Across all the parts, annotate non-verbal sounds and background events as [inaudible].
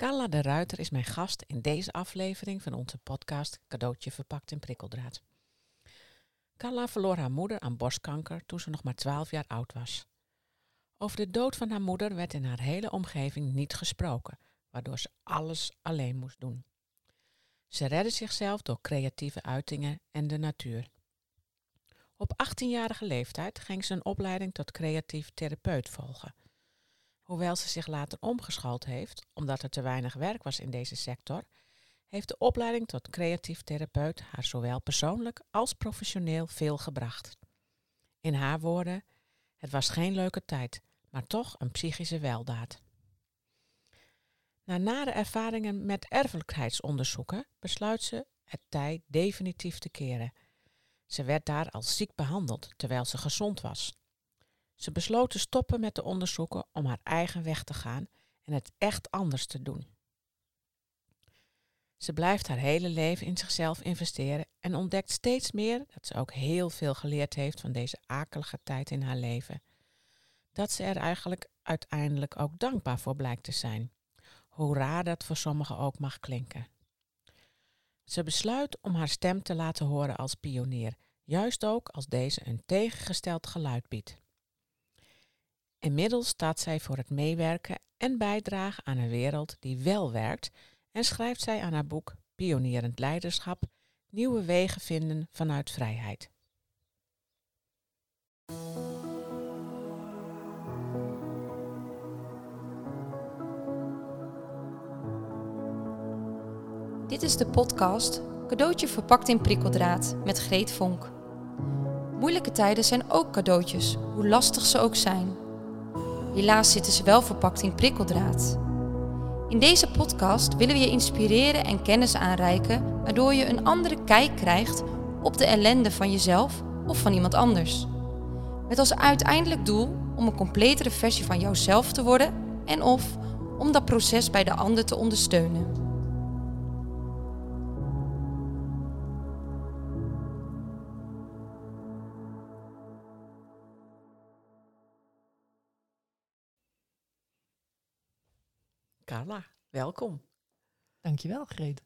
Carla de Ruiter is mijn gast in deze aflevering van onze podcast Cadeautje verpakt in prikkeldraad. Carla verloor haar moeder aan borstkanker toen ze nog maar 12 jaar oud was. Over de dood van haar moeder werd in haar hele omgeving niet gesproken, waardoor ze alles alleen moest doen. Ze redde zichzelf door creatieve uitingen en de natuur. Op 18-jarige leeftijd ging ze een opleiding tot creatief therapeut volgen. Hoewel ze zich later omgeschoold heeft, omdat er te weinig werk was in deze sector, heeft de opleiding tot creatief therapeut haar zowel persoonlijk als professioneel veel gebracht. In haar woorden: Het was geen leuke tijd, maar toch een psychische weldaad. Na nare ervaringen met erfelijkheidsonderzoeken besluit ze het tij definitief te keren. Ze werd daar als ziek behandeld terwijl ze gezond was. Ze besloot te stoppen met de onderzoeken om haar eigen weg te gaan en het echt anders te doen. Ze blijft haar hele leven in zichzelf investeren en ontdekt steeds meer dat ze ook heel veel geleerd heeft van deze akelige tijd in haar leven. Dat ze er eigenlijk uiteindelijk ook dankbaar voor blijkt te zijn, hoe raar dat voor sommigen ook mag klinken. Ze besluit om haar stem te laten horen als pionier, juist ook als deze een tegengesteld geluid biedt. Inmiddels staat zij voor het meewerken en bijdragen aan een wereld die wel werkt en schrijft zij aan haar boek Pionierend Leiderschap Nieuwe wegen vinden vanuit vrijheid. Dit is de podcast Cadeautje verpakt in prikkeldraad met Greet Vonk. Moeilijke tijden zijn ook cadeautjes, hoe lastig ze ook zijn. Helaas zitten ze wel verpakt in prikkeldraad. In deze podcast willen we je inspireren en kennis aanreiken, waardoor je een andere kijk krijgt op de ellende van jezelf of van iemand anders. Met als uiteindelijk doel om een completere versie van jouzelf te worden en of om dat proces bij de ander te ondersteunen. Carla, welkom. Dankjewel, Greet.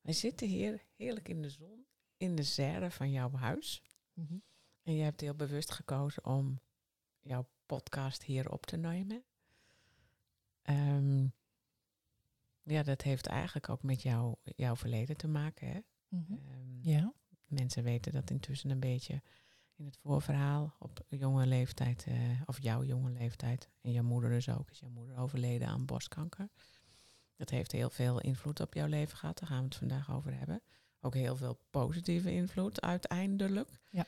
Wij zitten hier heerlijk in de zon, in de serre van jouw huis. Mhm. En je hebt heel bewust gekozen om jouw podcast hier op te nemen. Ehm, ja, dat heeft eigenlijk ook met jou, jouw verleden te maken. Hè? Mhm. Ehm, Ja. Mensen weten dat intussen een beetje in het voorverhaal op jonge leeftijd, eh, of jouw jonge leeftijd, en jouw moeder dus ook, is jouw moeder overleden aan borstkanker. Dat heeft heel veel invloed op jouw leven gehad, daar gaan we het vandaag over hebben. Ook heel veel positieve invloed uiteindelijk. Ja.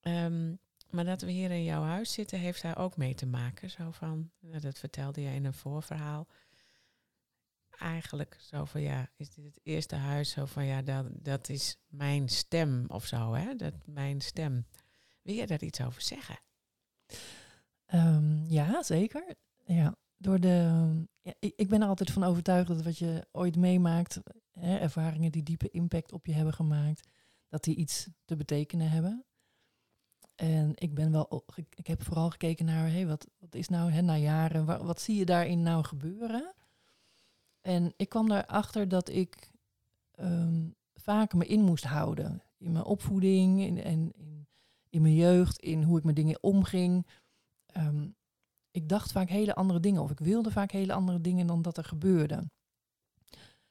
Ehm, maar dat we hier in jouw huis zitten, heeft daar ook mee te maken. Zo van, nou, dat vertelde je in een voorverhaal. Eigenlijk zo van ja, is dit het eerste huis? Zo van ja, dat, dat is mijn stem of zo, hè? Dat mijn stem. Wil je daar iets over zeggen? Ehm, ja, zeker. Ja, door de, ik, ben er altijd van overtuigd dat wat je ooit meemaakt, hè, ervaringen die diepe impact op je hebben gemaakt, dat die iets te betekenen hebben. En ik ben wel, ik heb vooral gekeken naar, hey, wat, wat is nou, hè, na jaren, wa- wat zie je daarin nou gebeuren? En ik kwam erachter dat ik ehm, vaak me in moest houden. In mijn opvoeding in, in, in mijn jeugd, in hoe ik met dingen omging. Ehm, ik dacht vaak hele andere dingen of ik wilde vaak hele andere dingen dan dat er gebeurde.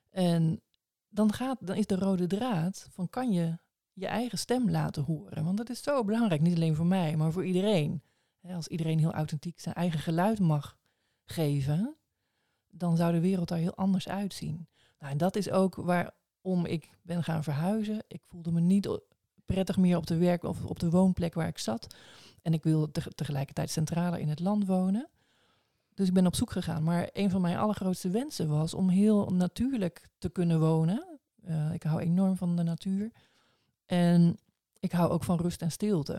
En dan, gaat, dan is de rode draad van kan je je eigen stem laten horen. Want dat is zo belangrijk, niet alleen voor mij, maar voor iedereen. Als iedereen heel authentiek zijn eigen geluid mag geven, dan zou de wereld er heel anders uitzien. Nou, en dat is ook waarom ik ben gaan verhuizen. Ik voelde me niet prettig meer op de werk of op de woonplek waar ik zat. En ik wilde teg- tegelijkertijd centraler in het land wonen. Dus ik ben op zoek gegaan. Maar een van mijn allergrootste wensen was om heel natuurlijk te kunnen wonen. Eh, ik hou enorm van de natuur. En ik hou ook van rust en stilte.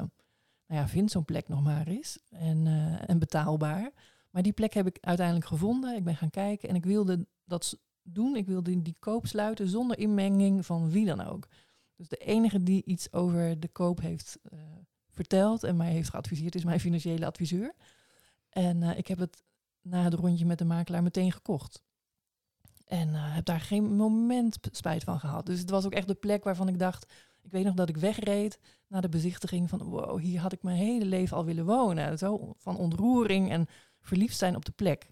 Nou ja, vind zo'n plek nog maar eens. En, eh, en betaalbaar. Maar die plek heb ik uiteindelijk gevonden. Ik ben gaan kijken en ik wilde dat doen. Ik wilde die koop sluiten zonder inmenging van wie dan ook. Dus de enige die iets over de koop heeft eh, verteld en mij heeft geadviseerd is mijn financiële adviseur. En eh, ik heb het na het rondje met de makelaar meteen gekocht. En eh, heb daar geen moment spijt van gehad. Dus het was ook echt de plek waarvan ik dacht... Ik weet nog dat ik wegreed na de bezichtiging van... wow, hier had ik mijn hele leven al willen wonen. Zo van ontroering en verliefd zijn op de plek.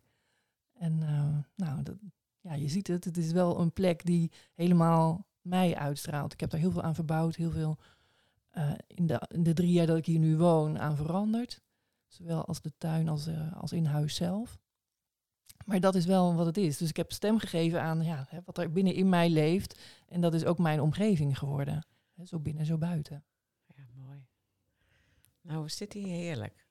En eh, nou, dat, ja, je ziet het. Het is wel een plek die helemaal mij uitstraalt. Ik heb daar heel veel aan verbouwd. Heel veel eh, in, de, in de drie jaar dat ik hier nu woon aan veranderd. Zowel als de tuin als, eh, als in huis zelf. Maar dat is wel wat het is. Dus ik heb stem gegeven aan ja, wat er binnen in mij leeft. En dat is ook mijn omgeving geworden. Zo binnen, zo buiten. Ja, mooi. Nou, we zitten hier heerlijk.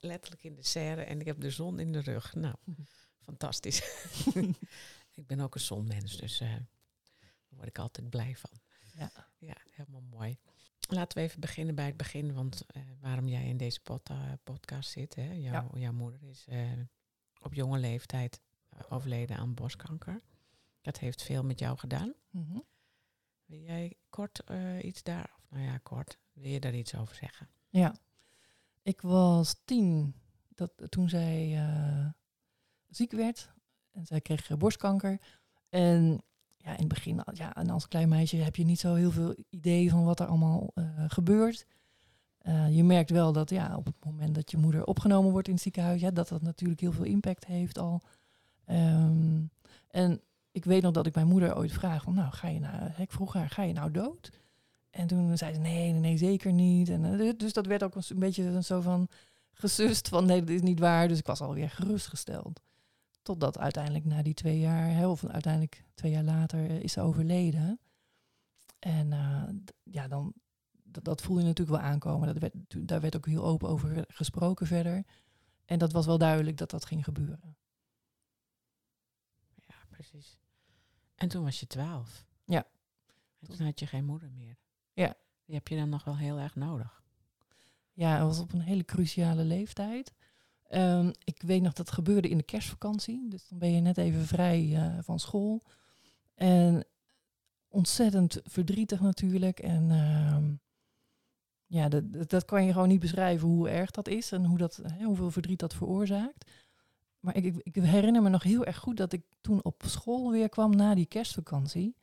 Ja, letterlijk in de serre en ik heb de zon in de rug. Nou, [laughs] fantastisch. [laughs] ik ben ook een zonmens, dus eh, daar word ik altijd blij van. Ja. Ja, helemaal mooi. Laten we even beginnen bij het begin, want eh, waarom jij in deze pod- eh, podcast zit. Hè? Jouw, jouw moeder is op jonge leeftijd overleden aan borstkanker. Dat heeft veel met jou gedaan. Mhm. Wil jij kort iets daar, of nou ja, kort, wil je daar iets over zeggen? Ja, ik was tien dat, toen zij eh, ziek werd. En zij kreeg eh, borstkanker. En ja, in het begin, ja, en als klein meisje heb je niet zo heel veel idee van wat er allemaal eh, gebeurt. Je merkt wel dat ja, op het moment dat je moeder opgenomen wordt in het ziekenhuis, ja, dat dat natuurlijk heel veel impact heeft al. Ehm, en ik weet nog dat ik mijn moeder ooit vraag van, nou, ga je nou, ik vroeg haar, ga je nou dood? En toen zei ze, nee, nee, nee, zeker niet. En, eh, dus dat werd ook een, beetje zo van gesust van, nee, dat is niet waar. Dus ik was alweer gerustgesteld. Totdat uiteindelijk na die twee jaar, hè, of uiteindelijk twee jaar later, eh, is ze overleden. En eh, ja, dan, dat, dat voel je natuurlijk wel aankomen. Dat werd, daar werd ook heel open over gesproken verder. En dat was wel duidelijk dat dat ging gebeuren. Ja, precies. En toen was je twaalf. Ja. En toen had je geen moeder meer. Ja. Die heb je dan nog wel heel erg nodig. Ja, het was op een hele cruciale leeftijd. Ehm, ik weet nog dat het gebeurde in de kerstvakantie. Dus dan ben je net even vrij eh, van school. En ontzettend verdrietig natuurlijk. En ehm, ja, dat, dat- dat kan je gewoon niet beschrijven hoe erg dat is en hoe dat, hè, hoeveel verdriet dat veroorzaakt. Maar ik, ik, ik herinner me nog heel erg goed dat ik toen op school weer kwam na die kerstvakantie.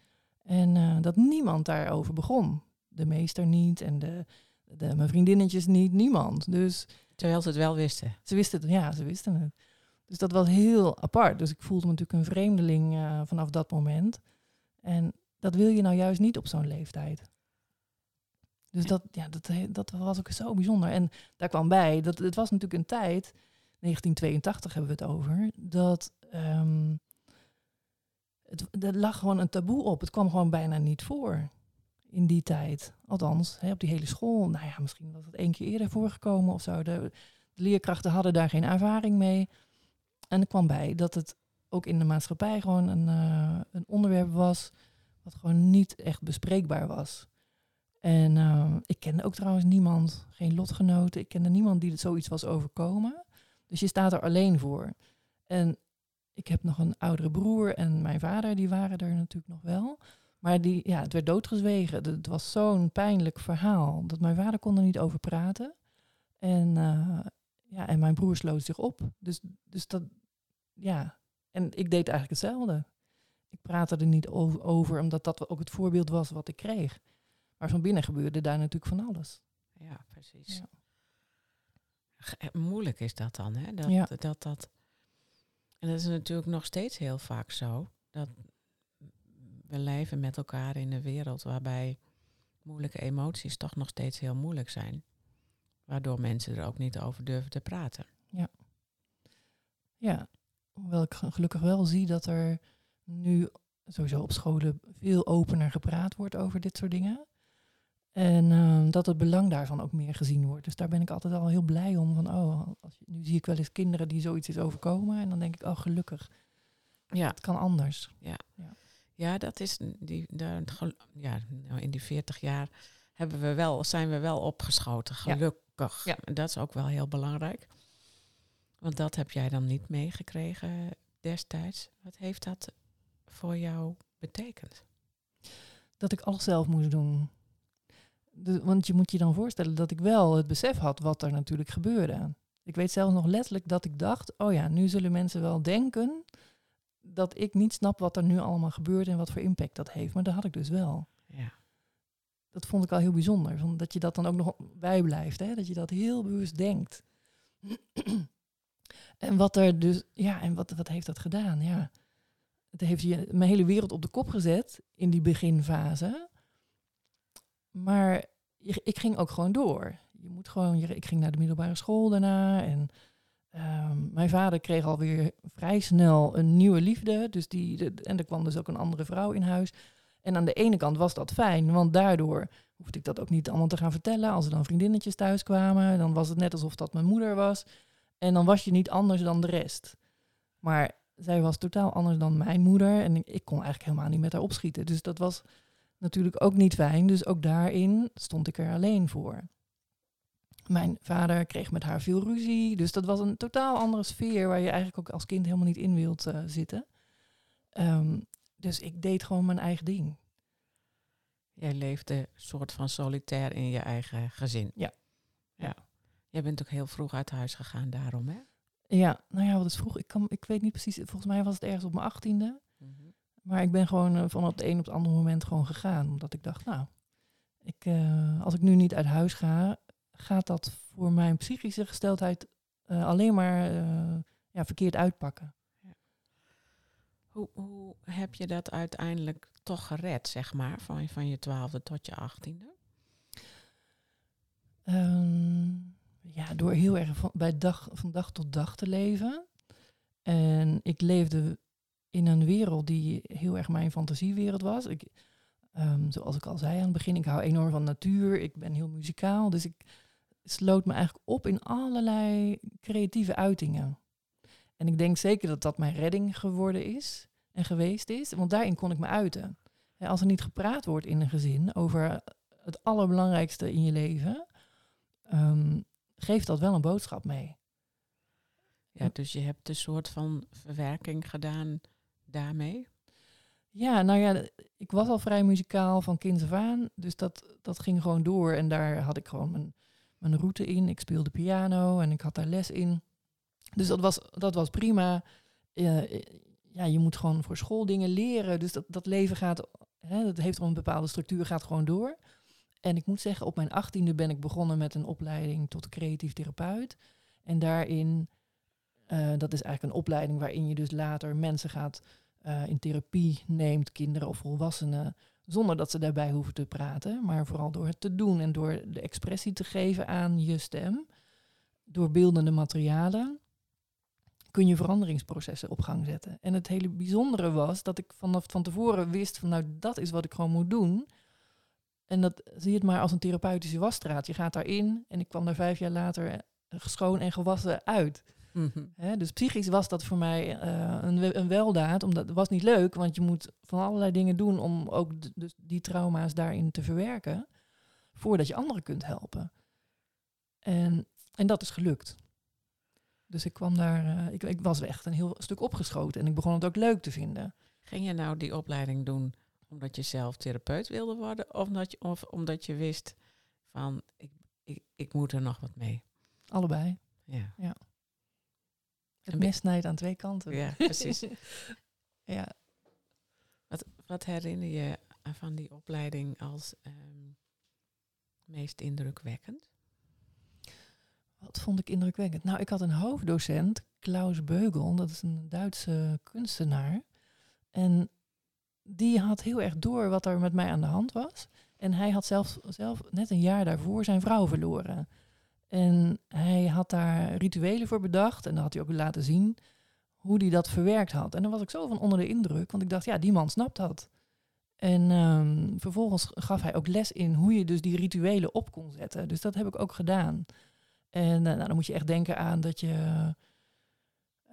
En eh, dat niemand daarover begon. De meester niet en de, de, mijn vriendinnetjes niet, niemand. Dus Terwijl ze het wel wisten. ze wisten het, ja, ze wisten het. Dus dat was heel apart. Dus ik voelde me natuurlijk een vreemdeling eh, vanaf dat moment. En dat wil je nou juist niet op zo'n leeftijd. Dus dat, ja, dat, dat was ook zo bijzonder. En daar kwam bij, dat het was natuurlijk een tijd, 1982 hebben we het over, dat ehm, het, er lag gewoon een taboe op. Het kwam gewoon bijna niet voor in die tijd. Althans, hè, op die hele school. Nou ja, misschien was het één keer eerder voorgekomen of zo. De, leerkrachten hadden daar geen ervaring mee. En er kwam bij dat het ook in de maatschappij gewoon een, eh, een onderwerp was wat gewoon niet echt bespreekbaar was. En eh, ik kende ook trouwens niemand, geen lotgenoten. Ik kende niemand die zoiets was overkomen. Dus je staat er alleen voor. En ik heb nog een oudere broer en mijn vader, die waren er natuurlijk nog wel. Maar die, ja, het werd doodgezwegen. Het was zo'n pijnlijk verhaal dat mijn vader kon er niet over praten. En, eh, ja, en mijn broer sloot zich op. Dus, dus dat, ja. En ik deed eigenlijk hetzelfde. Ik praatte er niet over, omdat dat ook het voorbeeld was wat ik kreeg. Maar van binnen gebeurde daar natuurlijk van alles. Ja, precies. Ja. Eh, Moeilijk is dat dan, hè? Dat, Ja. dat, dat, en dat is natuurlijk nog steeds heel vaak zo. Dat we leven met elkaar in een wereld waarbij moeilijke emoties toch nog steeds heel moeilijk zijn. Waardoor mensen er ook niet over durven te praten. Ja, hoewel ik ge- gelukkig wel zie dat er nu sowieso op scholen veel opener gepraat wordt over dit soort dingen. En ehm, dat het belang daarvan ook meer gezien wordt. Dus daar ben ik altijd al heel blij om. Van, oh, als je, nu zie ik wel eens kinderen die zoiets is overkomen. En dan denk ik, oh gelukkig, Ja, het kan anders. ja dat is die, daar, gel- ja, nou, in die 40 jaar hebben we wel, zijn we wel opgeschoten, Ja. gelukkig. Ja. Dat is ook wel heel belangrijk. Want dat heb jij dan niet meegekregen destijds. Wat heeft dat voor jou betekend? Dat ik alles zelf moest doen. De- want je moet je dan voorstellen dat ik wel het besef had wat er natuurlijk gebeurde. Ik weet zelfs nog letterlijk dat ik dacht, oh ja, nu zullen mensen wel denken dat ik niet snap wat er nu allemaal gebeurt en wat voor impact dat heeft. Maar dat had ik dus wel. Ja. Dat vond ik al heel bijzonder. Van dat je dat dan ook nog bijblijft. Hè? Dat je dat heel bewust denkt. [clears throat] en wat er dus, ja, en wat, wat heeft dat gedaan? Ja. Het heeft je mijn hele wereld op de kop gezet in die beginfase. Maar ik ging ook gewoon door. Je moet gewoon, ik ging naar de middelbare school daarna. En ehm, mijn vader kreeg alweer vrij snel een nieuwe liefde. Dus die, en er kwam dus ook een andere vrouw in huis. En aan de ene kant was dat fijn, want daardoor hoefde ik dat ook niet allemaal te gaan vertellen. Als er dan vriendinnetjes thuis kwamen, dan was het net alsof dat mijn moeder was. En dan was je niet anders dan de rest. Maar zij was totaal anders dan mijn moeder. En ik, kon eigenlijk helemaal niet met haar opschieten. Dus dat was natuurlijk ook niet fijn. Dus ook daarin stond ik er alleen voor. Mijn vader kreeg met haar veel ruzie. Dus dat was een totaal andere sfeer waar je eigenlijk ook als kind helemaal niet in wilt uh, zitten. Um, dus ik deed gewoon mijn eigen ding. Jij leefde soort van solitair in je eigen gezin. Ja. Ja. Jij bent ook heel vroeg uit huis gegaan daarom, hè? Ja, nou ja, wat is vroeg? Ik, kan, ik weet niet precies. Volgens mij was het ergens op mijn achttiende. Mm Maar ik ben gewoon uh, van het een op het andere moment gewoon gegaan. Omdat ik dacht, nou, ik, uh, als ik nu niet uit huis ga, gaat dat voor mijn psychische gesteldheid uh, alleen maar ja, verkeerd uitpakken. Hoe, hoe heb je dat uiteindelijk toch gered, zeg maar, van, van je twaalfde tot je achttiende? Um, ja, door heel erg van, bij dag, van dag tot dag te leven. En ik leefde in een wereld die heel erg mijn fantasiewereld was. Ik, um, zoals ik al zei aan het begin, ik hou enorm van natuur. Ik ben heel muzikaal. Dus ik sloot me eigenlijk op in allerlei creatieve uitingen. En ik denk zeker dat dat mijn redding geworden is en geweest is, want daarin kon ik me uiten. als er niet gepraat wordt in een gezin over het allerbelangrijkste in je leven, um, geeft dat wel een boodschap mee. Ja, dus je hebt een soort van verwerking gedaan daarmee? Ja, nou ja, ik was al vrij muzikaal van kinds af aan, dus dat, dat ging gewoon door. En daar had ik gewoon mijn, mijn route in. Ik speelde piano en ik had daar les in. Dus dat was, dat was prima. ja, je moet gewoon voor school dingen leren. Dus dat, dat leven gaat, hè, dat heeft al een bepaalde structuur, gaat gewoon door. En ik moet zeggen, op mijn achttiende ben ik begonnen met een opleiding tot creatief therapeut. En daarin, uh, dat is eigenlijk een opleiding waarin je dus later mensen gaat uh, in therapie neemt, kinderen of volwassenen, zonder dat ze daarbij hoeven te praten, maar vooral door het te doen en door de expressie te geven aan je stem, door beeldende materialen kun je veranderingsprocessen op gang zetten. En het hele bijzondere was dat ik vanaf van tevoren wist van nou dat is wat ik gewoon moet doen. En dat zie je het maar als een therapeutische wasstraat. Je gaat daarin en ik kwam daar vijf jaar later eh, schoon en gewassen uit. Mhm. dus psychisch was dat voor mij uh, een, een weldaad, omdat het was niet leuk, want je moet van allerlei dingen doen om ook dus die trauma's daarin te verwerken, voordat je anderen kunt helpen. En, en dat is gelukt. Dus ik kwam daar, uh, ik, ik was echt een heel stuk opgeschoten en ik begon het ook leuk te vinden. Ging je nou die opleiding doen omdat je zelf therapeut wilde worden of omdat je, of omdat je wist van ik, ik, ik moet er nog wat mee? Allebei. Ja. ja. Het mes snijdt aan twee kanten. Ja, [laughs] precies. ja. Wat, wat herinner je van die opleiding als um, meest indrukwekkend? Wat vond ik indrukwekkend? Nou, ik had een hoofddocent, Klaus Beugel, dat is een Duitse kunstenaar. En die had heel erg door wat er met mij aan de hand was. En hij had zelf, zelf net een jaar daarvoor zijn vrouw verloren. En hij had daar rituelen voor bedacht. En dan had hij ook laten zien hoe hij dat verwerkt had. En dan was ik zo van onder de indruk. Want ik dacht, ja, die man snapt dat. En um, vervolgens gaf hij ook les in hoe je dus die rituelen op kon zetten. Dus dat heb ik ook gedaan. En uh, nou, dan moet je echt denken aan dat je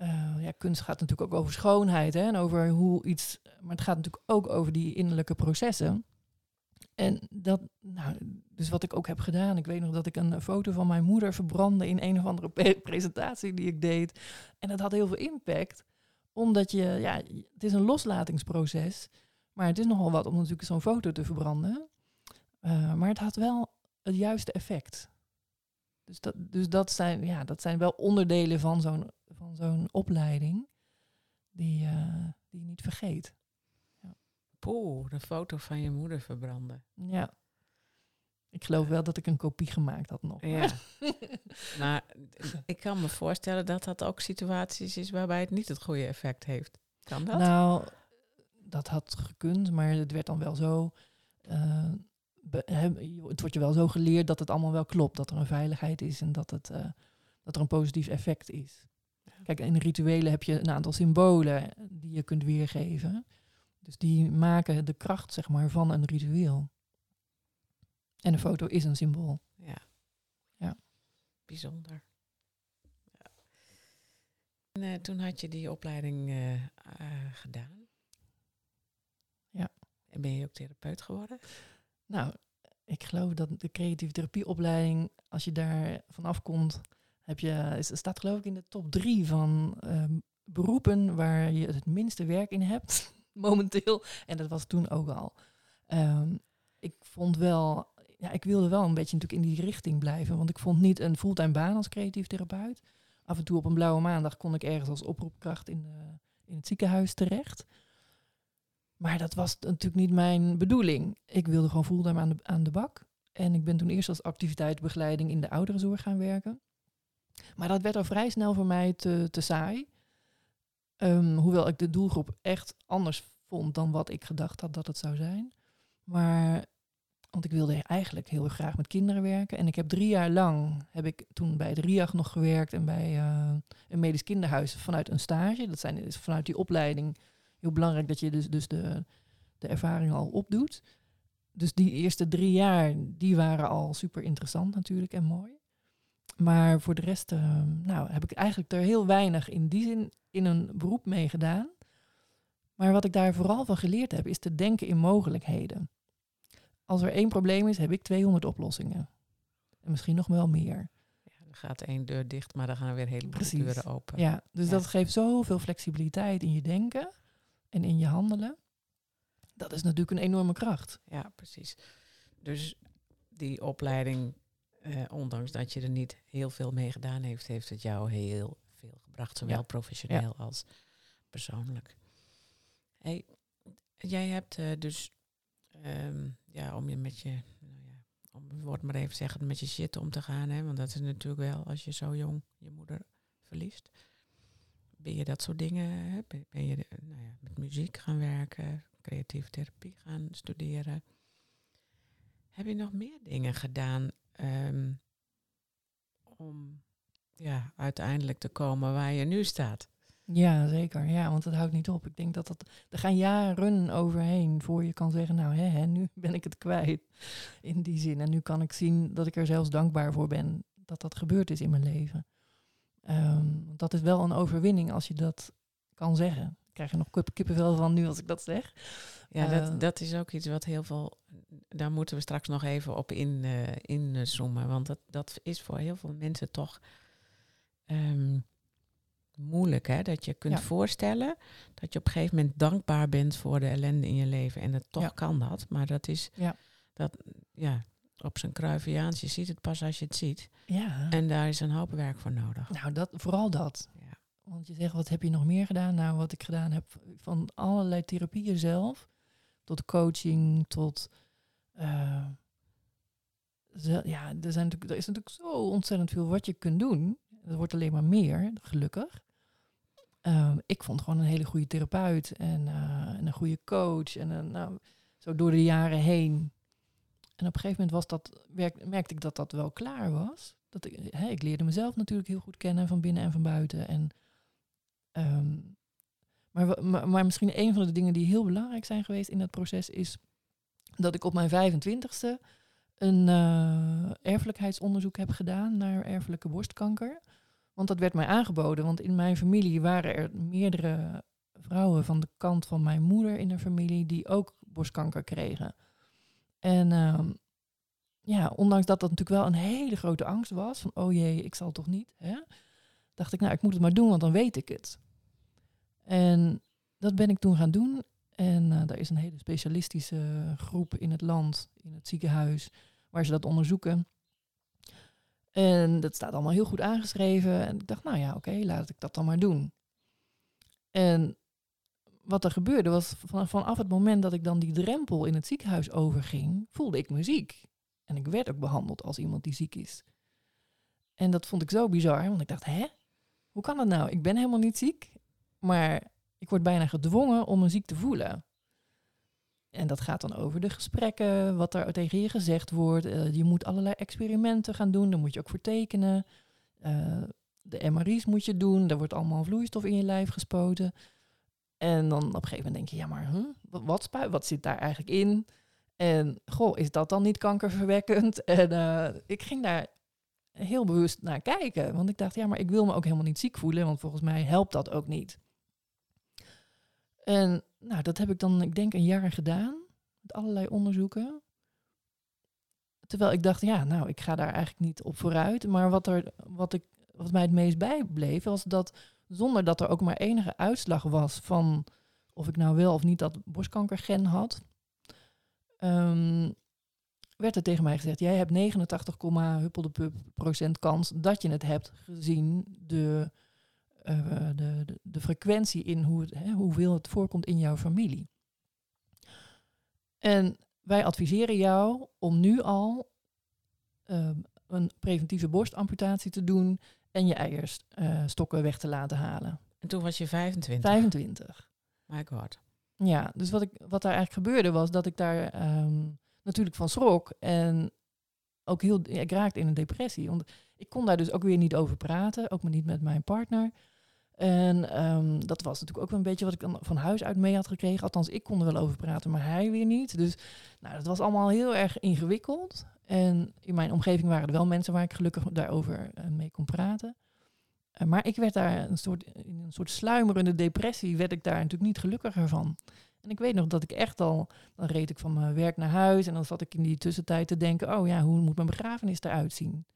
uh, ja, kunst gaat natuurlijk ook over schoonheid hè, en over hoe iets. Maar het gaat natuurlijk ook over die innerlijke processen. En dat, nou, dus wat ik ook heb gedaan, ik weet nog dat ik een foto van mijn moeder verbrandde in een of andere [laughs] presentatie die ik deed. En dat had heel veel impact, omdat je, ja, het is een loslatingsproces, maar het is nogal wat om natuurlijk zo'n foto te verbranden. Uh, maar het had wel het juiste effect. Dus dat, dus dat, zijn, ja, dat zijn wel onderdelen van zo'n, van zo'n opleiding die, uh, die je niet vergeet. Poeh, de foto van je moeder verbranden. Ja. Ik geloof wel dat ik een kopie gemaakt had nog. Ja. [laughs] maar ik kan me voorstellen dat dat ook situaties is waarbij het niet het goede effect heeft. Kan dat? Nou, dat had gekund, maar het werd dan wel zo. Uh, het wordt je wel zo geleerd dat het allemaal wel klopt. Dat er een veiligheid is en dat, het, uh, dat er een positief effect is. Kijk, in rituelen heb je een aantal symbolen die je kunt weergeven. Dus die maken de kracht, zeg maar, van een ritueel. En een foto is een symbool. Ja. Ja. Bijzonder. Ja. En uh, toen had je die opleiding uh, uh, gedaan. Ja. En ben je ook therapeut geworden? Nou, ik geloof dat de creatieve therapieopleiding, als je daar vanaf komt, heb je, staat geloof ik in de top drie van um, beroepen waar je het minste werk in hebt, [laughs] momenteel. En dat was toen ook al. Um, ik vond wel, ja, ik wilde wel een beetje natuurlijk in die richting blijven, want ik vond niet een fulltime baan als creatief therapeut. Af en toe op een blauwe maandag kon ik ergens als oproepkracht in, in het ziekenhuis terecht. Maar dat was natuurlijk niet mijn bedoeling. Ik wilde gewoon fulltime aan de, aan de bak. En ik ben toen eerst als activiteitsbegeleiding in de ouderenzorg gaan werken. Maar dat werd al vrij snel voor mij te, te saai. Um, hoewel ik de doelgroep echt anders vond dan wat ik gedacht had dat het zou zijn. Maar, want ik wilde eigenlijk heel graag met kinderen werken. En ik heb drie jaar lang, heb ik toen bij het RIAG nog gewerkt en bij uh, een medisch kinderhuis vanuit een stage. Dat zijn dus vanuit die opleiding heel belangrijk dat je dus, dus de, de ervaring al opdoet. Dus die eerste drie jaar, die waren al super interessant natuurlijk en mooi. Maar voor de rest uh, nou, heb ik eigenlijk er heel weinig in die zin in een beroep mee gedaan. Maar wat ik daar vooral van geleerd heb, is te denken in mogelijkheden. Als er één probleem is, heb ik 200 oplossingen. En misschien nog wel meer. Ja, er gaat één deur dicht, maar dan gaan er weer hele deuren open. Ja, dus dat geeft zoveel flexibiliteit in je denken en in je handelen. Dat is natuurlijk een enorme kracht. Ja, precies. Dus die opleiding, eh, ondanks dat je er niet heel veel mee gedaan heeft, heeft het jou heel veel gebracht, zowel professioneel als persoonlijk. Hey, jij hebt uh, dus, um, ja, om je met je, nou ja, om het woord maar even zeggen, met je shit om te gaan, hè, want dat is natuurlijk wel als je zo jong je moeder verliest ben je dat soort dingen, ben je nou ja, met muziek gaan werken, creatieve therapie gaan studeren. Heb je nog meer dingen gedaan um, om ja, uiteindelijk te komen waar je nu staat? Ja, zeker. Ja, want het houdt niet op. Ik denk dat dat, er gaan jaren overheen voor je kan zeggen, nou hè, hè, nu ben ik het kwijt in die zin. En nu kan ik zien dat ik er zelfs dankbaar voor ben dat dat gebeurd is in mijn leven. Um, dat is wel een overwinning als je dat kan zeggen. Ik krijg er nog kippenvel van nu als ik dat zeg. Ja, dat, ehm, dat is ook iets wat heel veel. Daar moeten we straks nog even op in, uh, inzoomen. Want dat, dat is voor heel veel mensen toch um, moeilijk. Hè? Dat je kunt voorstellen dat je op een gegeven moment dankbaar bent voor de ellende in je leven. En dat toch kan dat. Maar dat is. Ja. Dat, ja, op zijn kruiviaans. Je ziet het pas als je het ziet. Ja. En daar is een hoop werk voor nodig. Nou, dat, vooral dat. Want je zegt, wat heb je nog meer gedaan? Nou, wat ik gedaan heb van allerlei therapieën zelf, tot coaching, tot... Uh, ja, er, zijn er is natuurlijk zo ontzettend veel wat je kunt doen. Er wordt alleen maar meer, gelukkig. Uh, ik vond gewoon een hele goede therapeut en, uh, en een goede coach. En nou, zo door de jaren heen en op een gegeven moment was dat, merkte ik dat dat wel klaar was. Dat ik, ik leerde mezelf natuurlijk heel goed kennen van binnen en van buiten. En, ehm, maar, maar, misschien een van de dingen die heel belangrijk zijn geweest in dat proces is dat ik op mijn 25ste een uh, erfelijkheidsonderzoek heb gedaan naar erfelijke borstkanker. Want dat werd mij aangeboden, want in mijn familie waren er meerdere vrouwen van de kant van mijn moeder in de familie die ook borstkanker kregen. En ehm, ja, ondanks dat dat natuurlijk wel een hele grote angst was, van oh jee, ik zal toch niet, hè, dacht ik, nou, ik moet het maar doen, want dan weet ik het. En dat ben ik toen gaan doen. En uh, daar is een hele specialistische groep in het land, in het ziekenhuis, waar ze dat onderzoeken. En dat staat allemaal heel goed aangeschreven. En ik dacht, nou ja, oké, laat ik dat dan maar doen. En wat er gebeurde was, vanaf het moment dat ik dan die drempel in het ziekenhuis overging, voelde ik me ziek. En ik werd ook behandeld als iemand die ziek is. En dat vond ik zo bizar, want ik dacht, hè? Hoe kan dat nou? Ik ben helemaal niet ziek, maar ik word bijna gedwongen om me ziek te voelen. En dat gaat dan over de gesprekken, wat er tegen je gezegd wordt. Uh, je moet allerlei experimenten gaan doen, daar moet je ook voor tekenen. Uh, de MRI's moet je doen, er wordt allemaal vloeistof in je lijf gespoten. En dan op een gegeven moment denk je, ja maar wat, wat, zit daar eigenlijk in? En goh, is dat dan niet kankerverwekkend? [laughs] En uh, ik ging daar heel bewust naar kijken. Want ik dacht, ja, maar ik wil me ook helemaal niet ziek voelen. Want volgens mij helpt dat ook niet. En nou, dat heb ik dan, ik denk, een jaar gedaan. Met allerlei onderzoeken. Terwijl ik dacht, ja, nou, ik ga daar eigenlijk niet op vooruit. Maar wat, er, wat, ik, wat mij het meest bijbleef, was dat zonder dat er ook maar enige uitslag was van of ik nou wel of niet dat borstkankergen had, um, werd er tegen mij gezegd, jij hebt 89, huppelde procent kans dat je het hebt gezien de, de, de, de, frequentie in hoe het, hè, hoeveel het voorkomt in jouw familie. En wij adviseren jou om nu al uh, een preventieve borstamputatie te doen en je eierstokken weg te laten halen. En toen was je 25? 25. My god. Ja, dus wat, ik, wat daar eigenlijk gebeurde was dat ik daar um, natuurlijk van schrok. En ook heel, ik raakte in een depressie. Want ik kon daar dus ook weer niet over praten, ook maar niet met mijn partner. En um, dat was natuurlijk ook wel een beetje wat ik dan van huis uit mee had gekregen. Althans, ik kon er wel over praten, maar hij weer niet. Dus nou, dat was allemaal heel erg ingewikkeld. En in mijn omgeving waren er wel mensen waar ik gelukkig daarover uh, mee kon praten. Uh, maar ik werd daar een soort, in een soort sluimerende depressie, werd ik daar natuurlijk niet gelukkiger van. En ik weet nog dat ik echt al, dan reed ik van mijn werk naar huis en dan zat ik in die tussentijd te denken, oh ja, hoe moet mijn begrafenis eruit zien?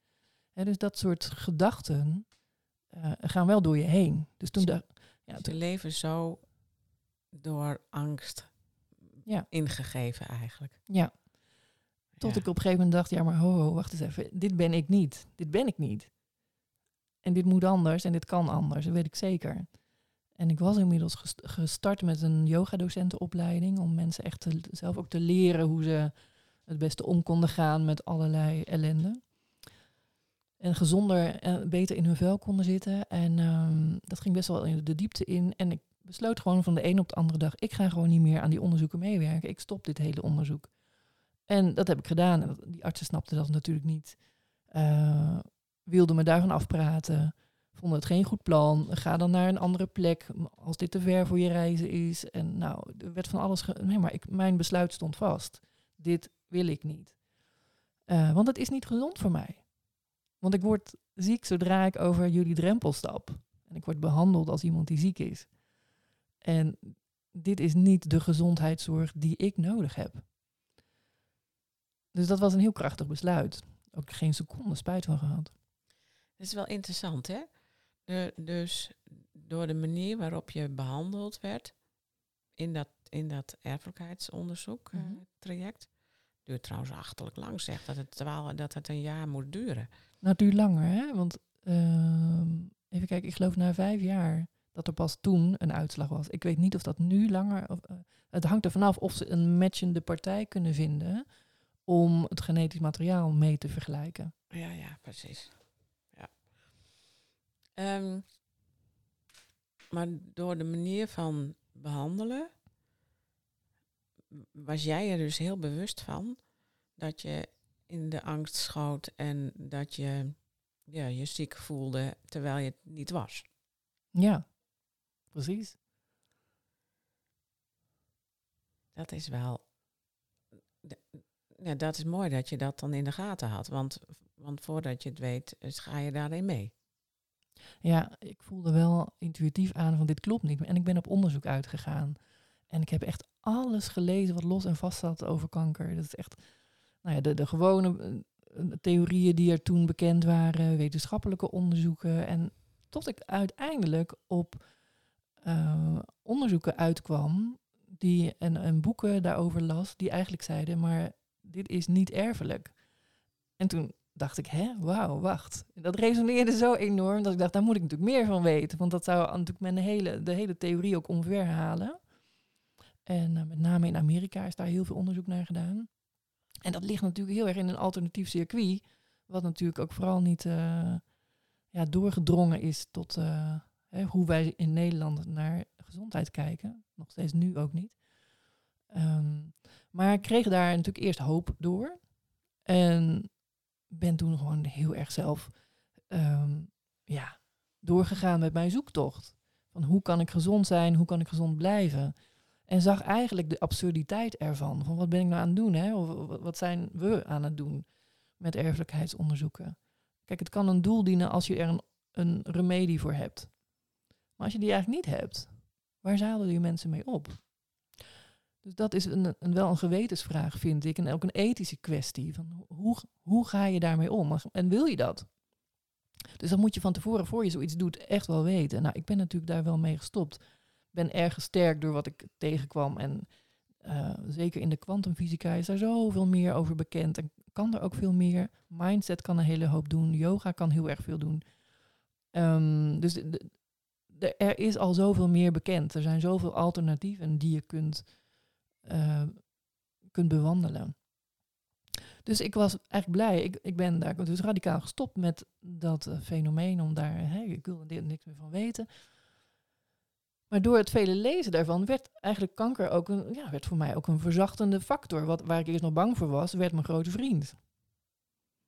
Dus dat soort gedachten uh, gaan wel door je heen. Dus toen de, ja, dus je leven zo door angst ja. ingegeven eigenlijk. Ja. Tot ik op een gegeven moment dacht, ja maar ho, ho, wacht eens even, dit ben ik niet. Dit ben ik niet. En dit moet anders en dit kan anders, dat weet ik zeker. En ik was inmiddels gestart met een yogadocentenopleiding om mensen echt te, zelf ook te leren hoe ze het beste om konden gaan met allerlei ellende. En gezonder en beter in hun vel konden zitten. En um, dat ging best wel in de diepte in. En ik besloot gewoon van de een op de andere dag, ik ga gewoon niet meer aan die onderzoeken meewerken. Ik stop dit hele onderzoek. En dat heb ik gedaan. Die artsen snapten dat natuurlijk niet. Uh, wilden me daarvan afpraten vonden het geen goed plan. Ga dan naar een andere plek als dit te ver voor je reizen is. En nou, er werd van alles. nee, maar ik, mijn besluit stond vast. Dit wil ik niet. Uh, want het is niet gezond voor mij. Want ik word ziek zodra ik over jullie drempel stap. En ik word behandeld als iemand die ziek is. En dit is niet de gezondheidszorg die ik nodig heb. Dus dat was een heel krachtig besluit. Ook geen seconde spijt van gehad. Dat is wel interessant, hè? De, dus door de manier waarop je behandeld werd in dat, in dat erfelijkheidsonderzoek mm -hmm. traject. Duurt trouwens achterlijk lang, zegt dat het, terwijl, dat het een jaar moet duren. Nou, het langer, hè? Want uh, even kijken, ik geloof na vijf jaar dat er pas toen een uitslag was. Ik weet niet of dat nu langer. Of, uh, het hangt er vanaf of ze een matchende partij kunnen vinden om het genetisch materiaal mee te vergelijken. Ja, ja, precies. Um, maar door de manier van behandelen was jij er dus heel bewust van dat je in de angst schoot en dat je ja, je ziek voelde terwijl je het niet was. Ja, precies. Dat is wel. Ja, dat is mooi dat je dat dan in de gaten had. Want, want voordat je het weet, ga je daarin mee. Ja, ik voelde wel intuïtief aan van dit klopt niet. En ik ben op onderzoek uitgegaan. En ik heb echt alles gelezen wat los en vast zat over kanker. Dat is echt nou ja, de, de gewone eh, theorieën die er toen bekend waren, wetenschappelijke onderzoeken. En tot ik uiteindelijk op uh, onderzoeken uitkwam die, en, en boeken daarover las, die eigenlijk zeiden, maar dit is niet erfelijk. En toen dacht ik, hè, wauw, wacht. Dat resoneerde zo enorm dat ik dacht, daar moet ik natuurlijk meer van weten. Want dat zou natuurlijk mijn hele, de hele theorie ook omverhalen. En eh, met name in Amerika is daar heel veel onderzoek naar gedaan. En dat ligt natuurlijk heel erg in een alternatief circuit. Wat natuurlijk ook vooral niet uh, ja, doorgedrongen is tot uh, hè, hoe wij in Nederland naar gezondheid kijken. Nog steeds nu ook niet. Um, maar ik kreeg daar natuurlijk eerst hoop door. En ben toen gewoon heel erg zelf um, ja, doorgegaan met mijn zoektocht. Van hoe kan ik gezond zijn, hoe kan ik gezond blijven? En zag eigenlijk de absurditeit ervan. Van wat ben ik nou aan het doen? Hè? Of wat zijn we aan het doen met erfelijkheidsonderzoeken? Kijk, het kan een doel dienen als je er een, een remedie voor hebt. Maar als je die eigenlijk niet hebt, waar zadelen je mensen mee op? Dus dat is een, een, wel een gewetensvraag, vind ik. En ook een ethische kwestie. Van hoe, hoe ga je daarmee om? En wil je dat? Dus dat moet je van tevoren, voor je zoiets doet, echt wel weten. Nou, ik ben natuurlijk daar wel mee gestopt. Ben erg gesterkt door wat ik tegenkwam. En uh, zeker in de kwantumfysica is daar zoveel meer over bekend. En kan er ook veel meer. Mindset kan een hele hoop doen. Yoga kan heel erg veel doen. Um, dus de, er is al zoveel meer bekend. Er zijn zoveel alternatieven die je kunt uh, kunt bewandelen. Dus ik was eigenlijk blij. Ik, ik ben daar dus radicaal gestopt met dat uh, fenomeen om daar, hey, ik wilde er niks meer van weten. Maar door het vele lezen daarvan werd eigenlijk kanker ook een, ja, werd voor mij ook een verzachtende factor. Wat, waar ik eerst nog bang voor was, werd mijn grote vriend.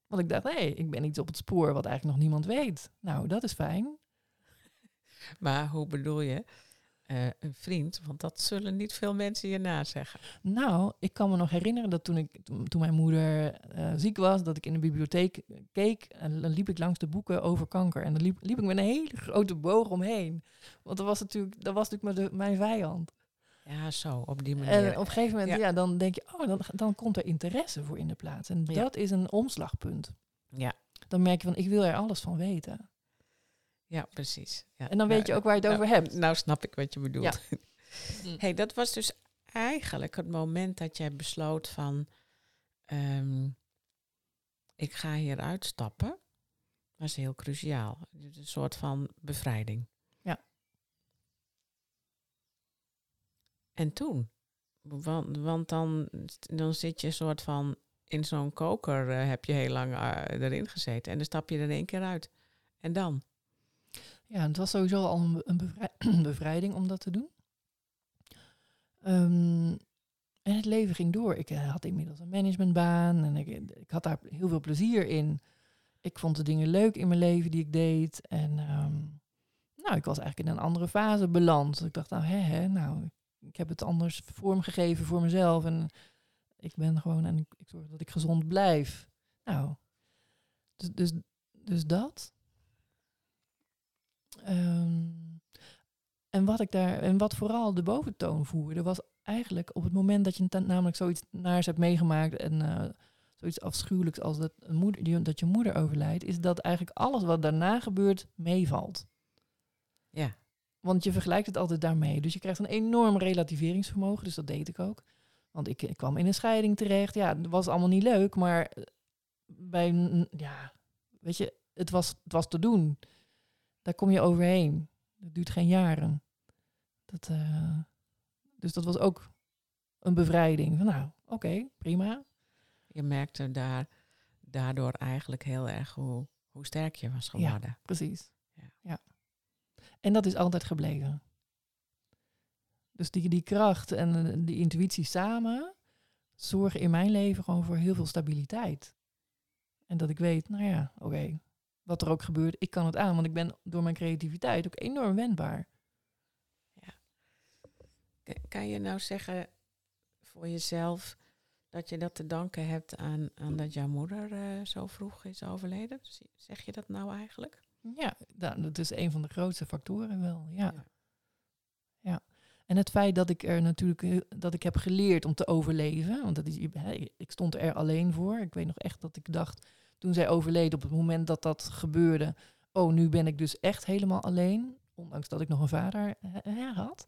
Want ik dacht, hé, hey, ik ben iets op het spoor wat eigenlijk nog niemand weet. Nou, dat is fijn. [laughs] Maar hoe bedoel je? Uh, een vriend? Want dat zullen niet veel mensen je nazeggen. Nou, ik kan me nog herinneren dat toen, ik, toen mijn moeder uh, ziek was, dat ik in de bibliotheek keek en dan liep ik langs de boeken over kanker. En dan liep, liep ik met een hele grote boog omheen. Want dat was natuurlijk, dat was natuurlijk mijn vijand. Ja, zo, op die manier. En op een gegeven moment, ja, dan denk je, oh, dan, dan komt er interesse voor in de plaats. En dat is een omslagpunt. Ja. Dan merk je van, ik wil er alles van weten. Ja, precies. Ja. En dan weet je ook waar je het nou, over hebt. Nou snap ik wat je bedoelt. Ja. [laughs] hey, dat was dus eigenlijk het moment dat jij besloot van... Um, ik ga hier uitstappen. Dat was heel cruciaal. Een soort van bevrijding. Ja. En toen? Want, want dan, dan zit je een soort van... In zo'n koker uh, heb je heel lang uh, erin gezeten. En dan stap je er in één keer uit. En dan? Ja, het was sowieso al een, een [clears throat] bevrijding om dat te doen. Um, en het leven ging door. Ik uh, had inmiddels een managementbaan en ik, ik, had daar heel veel plezier in. Ik vond de dingen leuk in mijn leven die ik deed. En um, nou, ik was eigenlijk in een andere fase beland. Ik dacht, nou, hè, hè, nou, ik heb het anders vormgegeven voor mezelf. En ik ben gewoon en ik, ik zorg dat ik gezond blijf. Nou, dus, dus, dus dat. Um, en wat ik daar, en wat vooral de boventoon voerde, was eigenlijk op het moment dat je namelijk zoiets naars hebt meegemaakt en uh, zoiets afschuwelijks als dat, een moeder, dat je moeder overlijdt, is dat eigenlijk alles wat daarna gebeurt meevalt. Ja. Want je vergelijkt het altijd daarmee. Dus je krijgt een enorm relativeringsvermogen, dus dat deed ik ook. Want ik, ik kwam in een scheiding terecht. Ja, het was allemaal niet leuk, maar eh, bij, ja, weet je, het was, het was te doen daar kom je overheen. Dat duurt geen jaren. Dat, uh, dus dat was ook een bevrijding. Van, nou, oké, okay, prima. Je merkte daar, daardoor eigenlijk heel erg hoe, hoe sterk je was geworden. Ja, precies. Ja. ja. En dat is altijd gebleven. Dus die, die kracht en die intuïtie samen zorgen in mijn leven gewoon voor heel veel stabiliteit. En dat ik weet, nou ja, oké, okay, wat er ook gebeurt, ik kan het aan, want ik ben door mijn creativiteit ook enorm wendbaar. Ja. Kan je nou zeggen voor jezelf dat je dat te danken hebt aan, aan dat jouw moeder uh, zo vroeg is overleden? Zeg je dat nou eigenlijk? Ja, dat is een van de grootste factoren wel, ja. ja. ja. En het feit dat ik er natuurlijk dat ik heb geleerd om te overleven, want dat is, ik stond er alleen voor. Ik weet nog echt dat ik dacht, toen zij overleed, op het moment dat dat gebeurde, oh, nu ben ik dus echt helemaal alleen. Ondanks dat ik nog een vader had.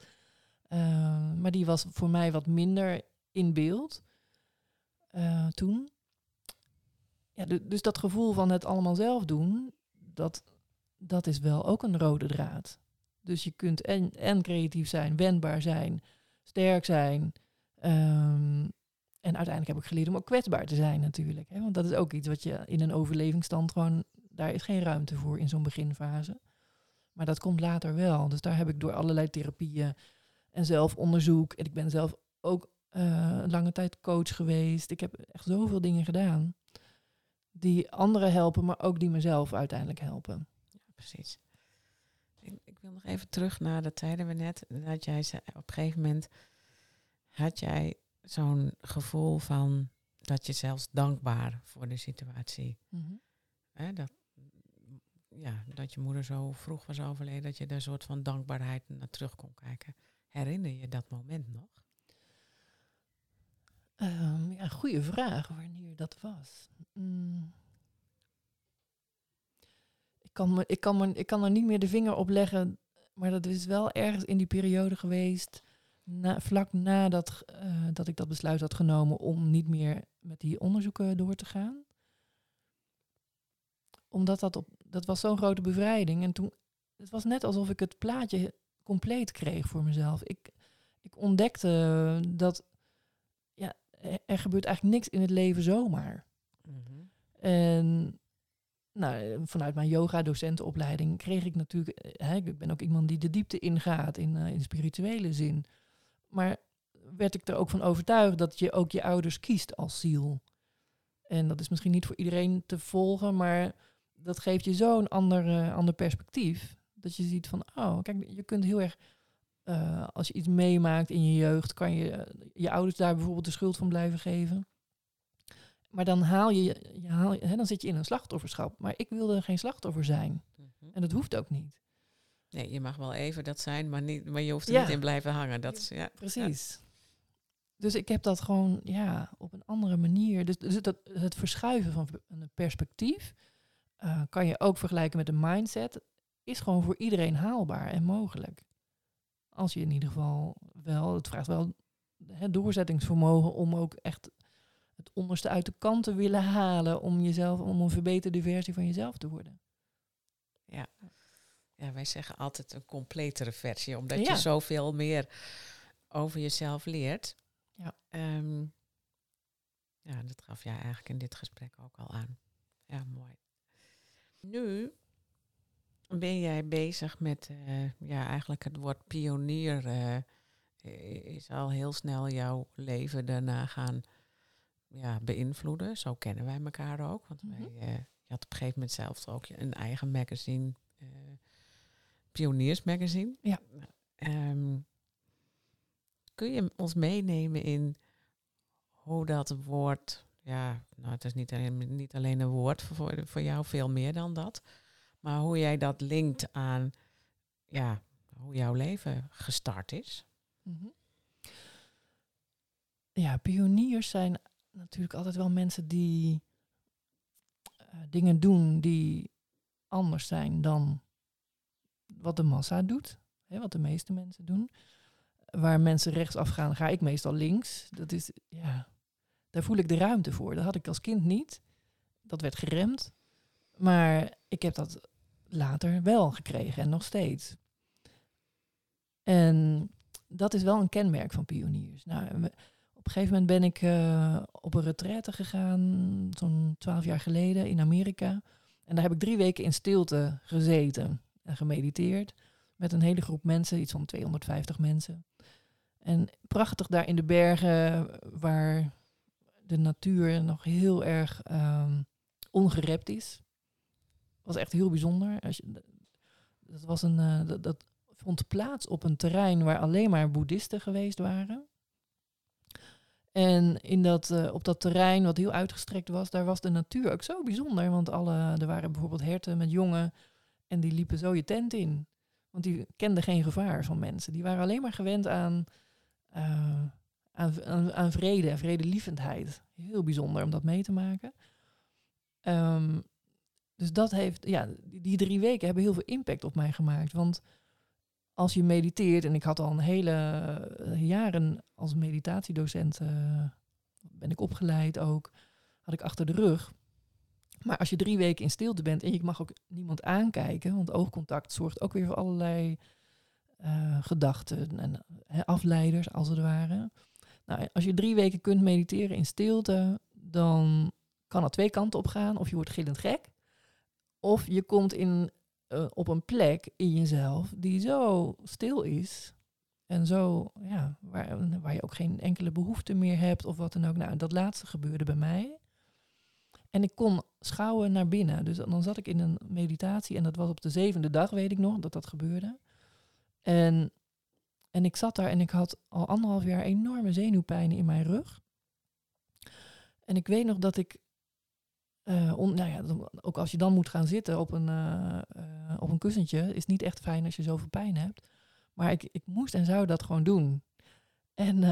Uh, maar die was voor mij wat minder in beeld toen. ja, du- dus dat gevoel van het allemaal zelf doen, dat, dat is wel ook een rode draad. Dus je kunt en, en creatief zijn, wendbaar zijn, sterk zijn. ehm, en uiteindelijk heb ik geleerd om ook kwetsbaar te zijn natuurlijk. Hè? Want dat is ook iets wat je in een overlevingsstand gewoon... Daar is geen ruimte voor in zo'n beginfase. Maar dat komt later wel. Dus daar heb ik door allerlei therapieën en zelfonderzoek... En ik ben zelf ook eh, lange tijd coach geweest. Ik heb echt zoveel dingen gedaan. Die anderen helpen, maar ook die mezelf uiteindelijk helpen. Precies. Ik, wil nog even terug naar de tijden we net. Dat jij op een gegeven moment had jij zo'n gevoel van dat je zelfs dankbaar voor de situatie. Hè, dat, ja, dat je moeder zo vroeg was overleden, dat je daar een soort van dankbaarheid naar terug kon kijken. Herinner je dat moment nog? Ehm, ja, goede vraag wanneer dat was. Mm. Ik, kan me, ik, kan me, ik kan er niet meer de vinger op leggen, maar dat is wel ergens in die periode geweest, na, vlak nadat eh, dat ik dat besluit had genomen om niet meer met die onderzoeken door te gaan. Omdat dat op, dat was zo'n grote bevrijding. En toen, het was net alsof ik het plaatje compleet kreeg voor mezelf. Ik, ik ontdekte dat ja, er- gebeurt eigenlijk niks in het leven zomaar. En nou, vanuit mijn yoga-docentenopleiding kreeg ik natuurlijk... eh, Hè, ik ben ook iemand die de diepte ingaat in, eh, in spirituele zin. Maar werd ik er ook van overtuigd dat je ook je ouders kiest als ziel. En dat is misschien niet voor iedereen te volgen, maar dat geeft je zo'n ander, eh, ander perspectief. Dat je ziet van, oh, kijk, je kunt heel erg... eh, als je iets meemaakt in je jeugd, kan je eh, je ouders daar bijvoorbeeld de schuld van blijven geven. Maar dan haal je, je haal, hè, dan zit je in een slachtofferschap. Maar ik wilde geen slachtoffer zijn. En dat hoeft ook niet. Nee, je mag wel even dat zijn, maar, niet, maar je hoeft er Ja. niet in blijven hangen. Dat is, ja. Precies. Dus ik heb dat gewoon ja, op een andere manier. Dus, dus dat, het verschuiven van een perspectief eh, kan je ook vergelijken met een mindset. Is gewoon voor iedereen haalbaar en mogelijk. Als je in ieder geval wel, het vraagt wel het doorzettingsvermogen om ook echt het onderste uit de kant te willen halen. Om jezelf, om een verbeterde versie van jezelf te worden. Ja. Ja, wij zeggen altijd een completere versie, omdat Ja. je zoveel meer over jezelf leert. Ja. Ehm, ja, dat gaf jij eigenlijk in dit gesprek ook al aan. Ja, mooi. Nu ben jij bezig met, eh, ja, eigenlijk het woord pionier eh, is al heel snel jouw leven daarna gaan ja, beïnvloeden. Zo kennen wij elkaar ook. Want Mhm. wij, eh, je had op een gegeven moment zelf ook een eigen magazine, eh Pioniersmagazine. Ja. Ehm, kun je ons meenemen in hoe dat woord, ja, nou het is niet alleen, niet alleen een woord voor, voor jou, veel meer dan dat. Maar hoe jij dat linkt aan, ja, hoe jouw leven gestart is. Mhm. Ja, pioniers zijn natuurlijk altijd wel mensen die eh, dingen doen die anders zijn dan wat de massa doet. Hè, wat de meeste mensen doen. Waar mensen rechtsaf gaan, ga ik meestal links. Dat is, ja, daar voel ik de ruimte voor. Dat had ik als kind niet. Dat werd geremd. Maar ik heb dat later wel gekregen en nog steeds. En dat is wel een kenmerk van pioniers. Nou, op een gegeven moment ben ik eh, op een retraite gegaan, zo'n twaalf jaar geleden in Amerika. En daar heb ik drie weken in stilte gezeten en gemediteerd. Met een hele groep mensen, iets van 250 mensen. En prachtig daar in de bergen, waar de natuur nog heel erg ehm, ongerept is. was echt heel bijzonder. Als dat, was een, eh, dat, dat vond plaats op een terrein waar alleen maar boeddhisten geweest waren. En in dat, eh, op dat terrein, wat heel uitgestrekt was, daar was de natuur ook zo bijzonder. Want alle, er waren bijvoorbeeld herten met jongen en die liepen zo je tent in. Want die kenden geen gevaar van mensen. Die waren alleen maar gewend aan, eh, aan, aan, vrede en vredelievendheid. Heel bijzonder om dat mee te maken. Ehm, dus dat heeft, ja, die, drie weken hebben heel veel impact op mij gemaakt. Want als je mediteert, en ik had al een hele eh, jaren als meditatiedocent, eh, ben ik opgeleid ook, had ik achter de rug. Maar als je drie weken in stilte bent en je mag ook niemand aankijken, want oogcontact zorgt ook weer voor allerlei uh, gedachten en afleiders als het ware. Nou, als je drie weken kunt mediteren in stilte, dan kan het twee kanten op gaan. Of je wordt gillend gek, of je komt in, uh, op een plek in jezelf die zo stil is. En zo, ja, waar, waar je ook geen enkele behoefte meer hebt of wat dan ook. Nou, dat laatste gebeurde bij mij. En ik kon schouwen naar binnen. Dus dan zat ik in een meditatie en dat was op de zevende dag, weet ik nog, dat dat gebeurde. En, en ik zat daar en ik had al anderhalf jaar enorme zenuwpijnen in mijn rug. En ik weet nog dat ik, uh, on, nou ja, ook als je dan moet gaan zitten op een, uh, uh, op een kussentje, is niet echt fijn als je zoveel pijn hebt. Maar ik, ik moest en zou dat gewoon doen. En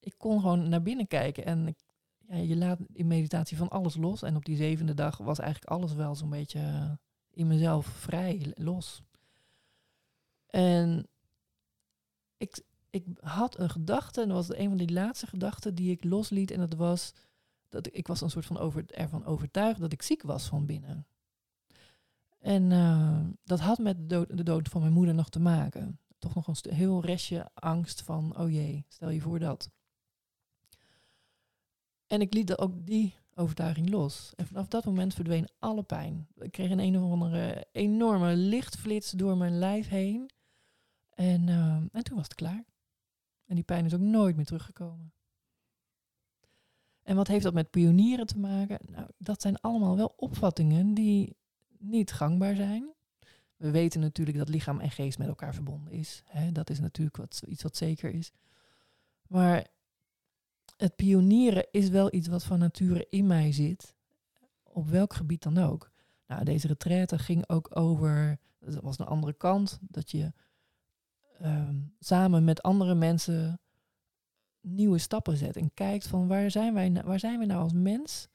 ik kon gewoon naar binnen kijken en ik ja, je laat in meditatie van alles los. En op die zevende dag was eigenlijk alles wel zo'n beetje eh, in mezelf vrij los. En ik, ik had een gedachte, en dat was een van die laatste gedachten die ik losliet. En dat was dat ik, was een soort van over, ervan overtuigd dat ik ziek was van binnen. En uh, dat had met de dood, de dood, van mijn moeder nog te maken. Toch nog een heel restje angst van, oh jee, stel je voor dat. En ik liet ook die overtuiging los. En vanaf dat moment verdween alle pijn. Ik kreeg een een of andere enorme lichtflits door mijn lijf heen. En, uh, en toen was het klaar. En die pijn is ook nooit meer teruggekomen. En wat heeft dat met pionieren te maken? Nou, dat zijn allemaal wel opvattingen die niet gangbaar zijn. We weten natuurlijk dat lichaam en geest met elkaar verbonden is. Hè? Dat is natuurlijk wat, iets wat zeker is. Maar het pionieren is wel iets wat van nature in mij zit. Op welk gebied dan ook. Nou, deze retraite ging ook over, dat was de andere kant, dat je ehm, samen met andere mensen nieuwe stappen zet en kijkt van waar zijn wij, waar zijn we nou als mens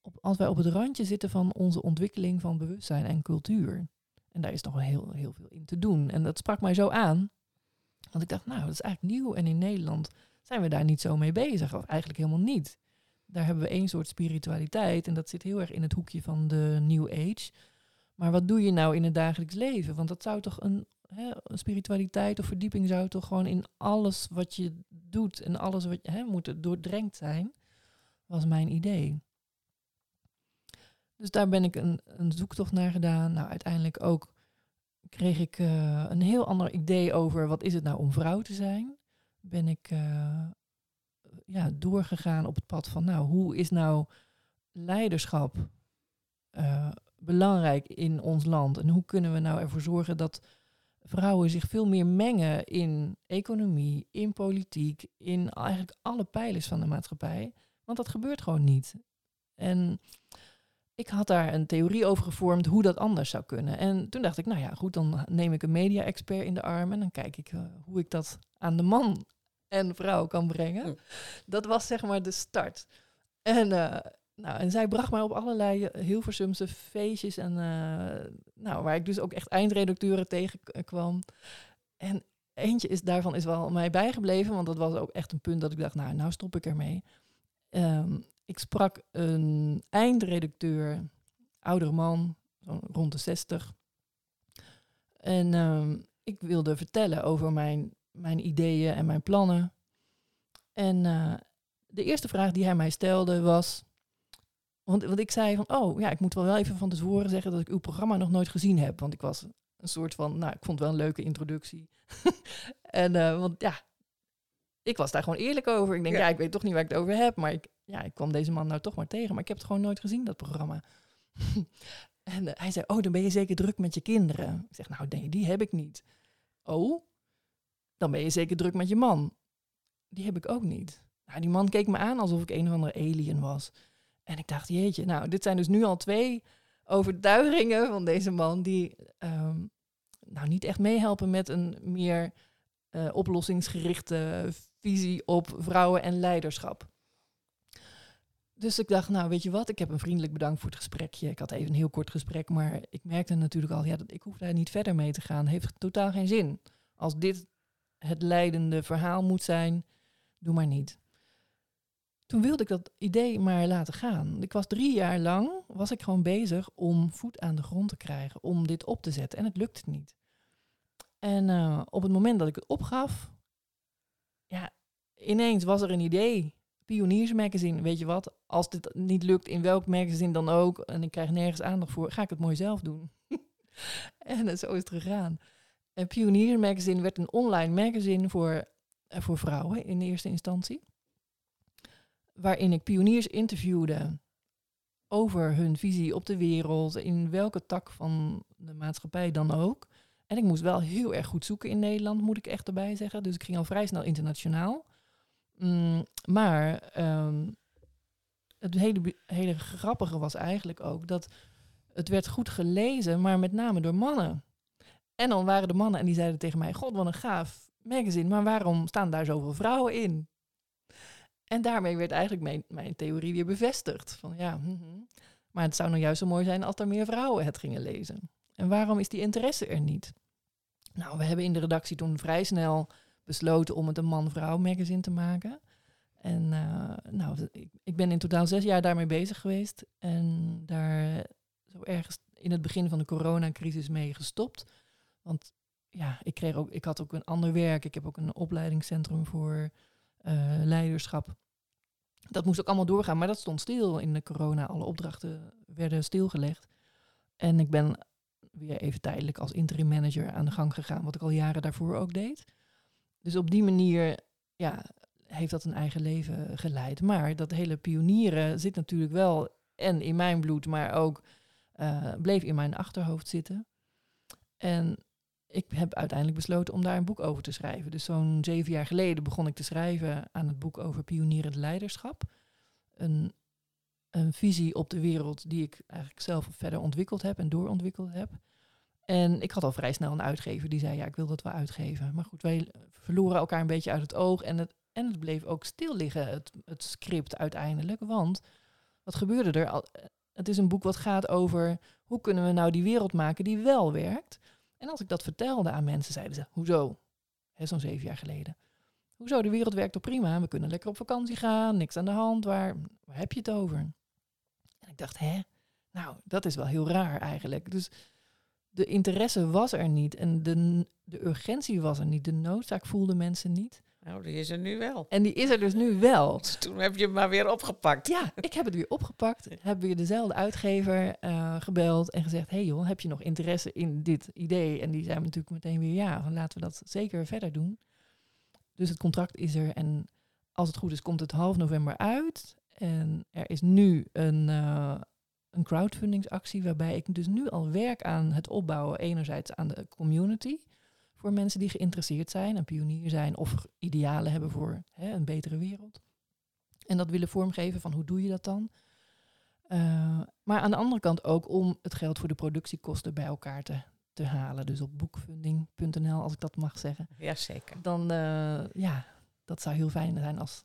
op, als wij op het randje zitten van onze ontwikkeling van bewustzijn en cultuur. En daar is nog heel, heel veel in te doen. En dat sprak mij zo aan. Want ik dacht, nou, dat is eigenlijk nieuw. En in Nederland zijn we daar niet zo mee bezig. Of eigenlijk helemaal niet. Daar hebben we één soort spiritualiteit en dat zit heel erg in het hoekje van de New Age. Maar wat doe je nou in het dagelijks leven? Want dat zou toch een, hè, spiritualiteit of verdieping zou toch gewoon in alles wat je doet en alles wat je hè, moet doordrenkt zijn, was mijn idee. Dus daar ben ik een, een zoektocht naar gedaan. Nou, uiteindelijk ook kreeg ik uh, een heel ander idee over wat is het nou om vrouw te zijn ben ik uh, ja, doorgegaan op het pad van, nou, hoe is nou leiderschap uh, belangrijk in ons land? En hoe kunnen we nou ervoor zorgen dat vrouwen zich veel meer mengen in economie, in politiek, in eigenlijk alle pijlers van de maatschappij? Want dat gebeurt gewoon niet. En ik had daar een theorie over gevormd hoe dat anders zou kunnen. En toen dacht ik, nou ja, goed, dan neem ik een media-expert in de arm en dan kijk ik uh, hoe ik dat aan de man en vrouw kan brengen. Dat was zeg maar de start. En, uh, nou, en zij bracht mij op allerlei Hilversumse feestjes en uh, nou, waar ik dus ook echt eindredacteuren tegenkwam. En eentje is, daarvan is wel mij bijgebleven, want dat was ook echt een punt dat ik dacht, nou, nou stop ik ermee. Um, ik sprak een eindredacteur, oudere man, rond de 60. En um, ik wilde vertellen over mijn, mijn ideeën en mijn plannen. En uh, de eerste vraag die hij mij stelde was. Want, want ik zei van, oh ja, ik moet wel, wel even van tevoren zeggen dat ik uw programma nog nooit gezien heb. Want ik was een soort van, nou, ik vond het wel een leuke introductie. [laughs] en uh, want ja, ik was daar gewoon eerlijk over. Ik denk, ja. ik weet toch niet waar ik het over heb. Maar ik, ja, ik kwam deze man nou toch maar tegen. Maar ik heb het gewoon nooit gezien, dat programma. [laughs] en uh, hij zei, oh, dan ben je zeker druk met je kinderen. Ik zeg, nou nee, die heb ik niet. Oh, dan ben je zeker druk met je man. Die heb ik ook niet. Nou, die man keek me aan alsof ik een of andere alien was. En ik dacht, jeetje, nou, dit zijn dus nu al twee overtuigingen van deze man die um, nou niet echt meehelpen met een meer uh, oplossingsgerichte visie op vrouwen en leiderschap. Dus ik dacht, nou weet je wat, ik heb een vriendelijk bedankt voor het gesprekje. Ik had even een heel kort gesprek, maar ik merkte natuurlijk al, ja, dat ik hoef daar niet verder mee te gaan. Heeft totaal geen zin. Als dit het leidende verhaal moet zijn, doe maar niet. toen wilde ik dat idee maar laten gaan. Ik was drie jaar lang, was ik gewoon bezig om voet aan de grond te krijgen, om dit op te zetten. En het lukte niet. En eh, op het moment dat ik het opgaf, ja, ineens was er een idee. Pioniersmagazine, weet je wat? Als dit niet lukt, in welk magazine dan ook, en ik krijg nergens aandacht voor, ga ik het mooi zelf doen. [laughs] en zo is het gegaan. En Pioniersmagazine werd een online magazine voor, eh, voor vrouwen in eerste instantie waarin ik pioniers interviewde over hun visie op de wereld, in welke tak van de maatschappij dan ook. En ik moest wel heel erg goed zoeken in Nederland, moet ik echt erbij zeggen. Dus ik ging al vrij snel internationaal. Mm, maar ehm, het hele, hele grappige was eigenlijk ook dat het werd goed gelezen, maar met name door mannen. En dan waren de mannen en die zeiden tegen mij: God, wat een gaaf magazine, maar waarom staan daar zoveel vrouwen in? En daarmee werd eigenlijk mijn, mijn theorie weer bevestigd. Van ja, hm, hm. maar het zou nou juist zo mooi zijn als er meer vrouwen het gingen lezen. En waarom is die interesse er niet? Nou, we hebben in de redactie toen vrij snel besloten om het een man-vrouw magazine te maken. En uh, nou, ik, ik, ben in totaal zes jaar daarmee bezig geweest. En daar zo ergens in het begin van de coronacrisis mee gestopt. Want ja, ik, kreeg ook, ik had ook een ander werk. Ik heb ook een opleidingscentrum voor uh, leiderschap. Dat moest ook allemaal doorgaan, maar dat stond stil in de corona. Alle opdrachten werden stilgelegd. En ik ben weer even tijdelijk als interim manager aan de gang gegaan, wat ik al jaren daarvoor ook deed. Dus op die manier ja, heeft dat een eigen leven geleid. Maar dat hele pionieren zit natuurlijk wel en in mijn bloed, maar ook uh, bleef in mijn achterhoofd zitten. En ik heb uiteindelijk besloten om daar een boek over te schrijven. Dus zo'n zeven jaar geleden begon ik te schrijven aan het boek over pionierend leiderschap. Een, een visie op de wereld die ik eigenlijk zelf verder ontwikkeld heb en doorontwikkeld heb. En ik had al vrij snel een uitgever die zei, ja, ik wil dat wel uitgeven. Maar goed, wij verloren elkaar een beetje uit het oog en het, en het bleef ook stil liggen, het, het script uiteindelijk. Want wat gebeurde er? Het is een boek wat gaat over hoe kunnen we nou die wereld maken die wel werkt. En als ik dat vertelde aan mensen, zeiden ze, hoezo? Zo'n zeven jaar geleden. Hoezo, de wereld werkt toch prima? We kunnen lekker op vakantie gaan, niks aan de hand. Waar, waar heb je het over? En ik dacht, hè? Nou, dat is wel heel raar eigenlijk. Dus de interesse was er niet en de, de urgentie was er niet. De noodzaak voelden mensen niet. Nou, die is er nu wel. En die is er dus nu wel. [laughs] Dus toen heb je hem maar weer opgepakt. Ja, ik heb het weer opgepakt. [laughs] Heb weer dezelfde uitgever uh, gebeld en gezegd: hey joh, heb je nog interesse in dit idee? En die zei natuurlijk meteen weer ja, laten we dat zeker verder doen. Dus het contract is er en als het goed is, komt het half november uit. En er is nu een, uh, een crowdfundingsactie waarbij ik dus nu al werk aan het opbouwen, enerzijds aan de community voor mensen die geïnteresseerd zijn, een pionier zijn of idealen hebben voor hè, een betere wereld. En dat willen vormgeven van hoe doe je dat dan? Uh, maar aan de andere kant ook om het geld voor de productiekosten bij elkaar te, te halen. Dus op boekfunding.nl, als ik dat mag zeggen. Jazeker. Dan, uh, ja, dat zou heel fijn zijn als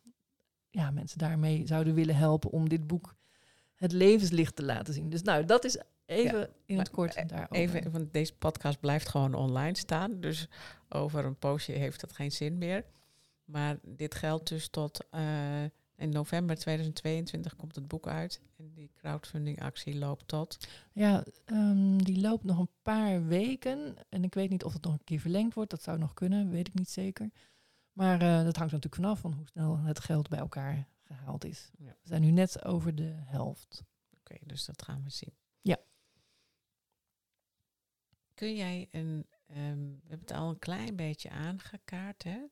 ja, mensen daarmee zouden willen helpen om dit boek het levenslicht te laten zien. Dus nou, dat is Even in het kort eh, daarover. Even, want deze podcast blijft gewoon online staan. Dus over een poosje heeft dat geen zin meer. Maar dit geldt dus tot uh, in november 2022 komt het boek uit. En die crowdfunding actie loopt tot. Ja, um, die loopt nog een paar weken. En ik weet niet of het nog een keer verlengd wordt. Dat zou nog kunnen, weet ik niet zeker. Maar uh, dat hangt natuurlijk vanaf van hoe snel het geld bij elkaar gehaald is. Ja. We zijn nu net over de helft. Oké, dus dat gaan we zien. Ja. Kun jij een, um, we hebben het al een klein beetje aangekaart, hè?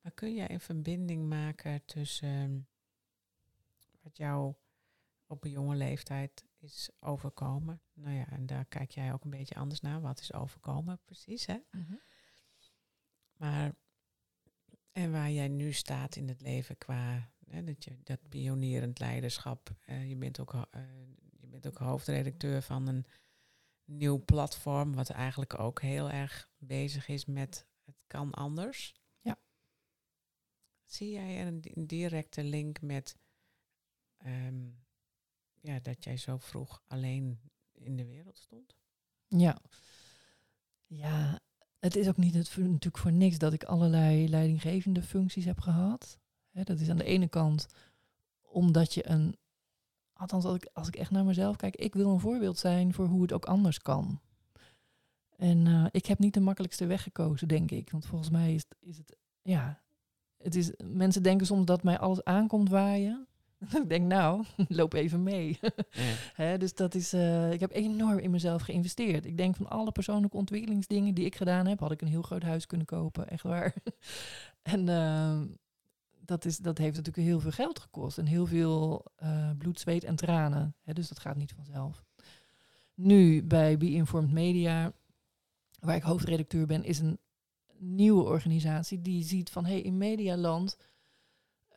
Maar kun jij een verbinding maken tussen um, wat jou op een jonge leeftijd is overkomen? Nou ja, en daar kijk jij ook een beetje anders naar. Wat is overkomen precies, hè? Mm -hmm. Maar, en waar jij nu staat in het leven qua hè, dat, je, dat pionierend leiderschap. Uh, je, bent ook, uh, je bent ook hoofdredacteur van een nieuw platform, wat eigenlijk ook heel erg bezig is met het kan anders. Ja. Zie jij een, een directe link met um, ja, dat jij zo vroeg alleen in de wereld stond? Ja. Ja, het is ook niet het, natuurlijk voor niks dat ik allerlei leidinggevende functies heb gehad. He, dat is aan de ene kant omdat je een, althans als ik, als ik echt naar mezelf kijk, ik wil een voorbeeld zijn voor hoe het ook anders kan. En eh, ik heb niet de makkelijkste weg gekozen, denk ik. Want volgens mij is, is het, ja, het is, mensen denken soms dat mij alles aankomt waaien. [laughs] ik denk, nou, [laughs] loop even mee. [laughs] Dus dat is, eh, ik heb enorm in mezelf geïnvesteerd. Ik denk van alle persoonlijke ontwikkelingsdingen die ik gedaan heb, had ik een heel groot huis kunnen kopen, echt waar. en uh, dat, is, dat heeft natuurlijk heel veel geld gekost en heel veel uh, bloed, zweet en tranen. Hè, dus dat gaat niet vanzelf. Nu bij Be Informed Media, waar ik hoofdredacteur ben, is een nieuwe organisatie die ziet van hé, hey, in Medialand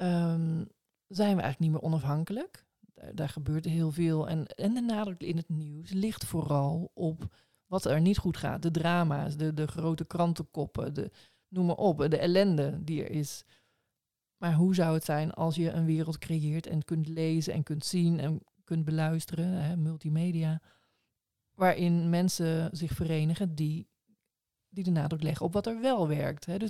um, zijn we eigenlijk niet meer onafhankelijk. Daar, daar gebeurt heel veel. En, en de nadruk in het nieuws ligt vooral op wat er niet goed gaat. De drama's, de, de grote krantenkoppen, de, noem maar op, de ellende die er is. Maar hoe zou het zijn als je een wereld creëert en kunt lezen en kunt zien en kunt beluisteren, hè, multimedia, waarin mensen zich verenigen die, die de nadruk leggen op wat er wel werkt. Hè. Dus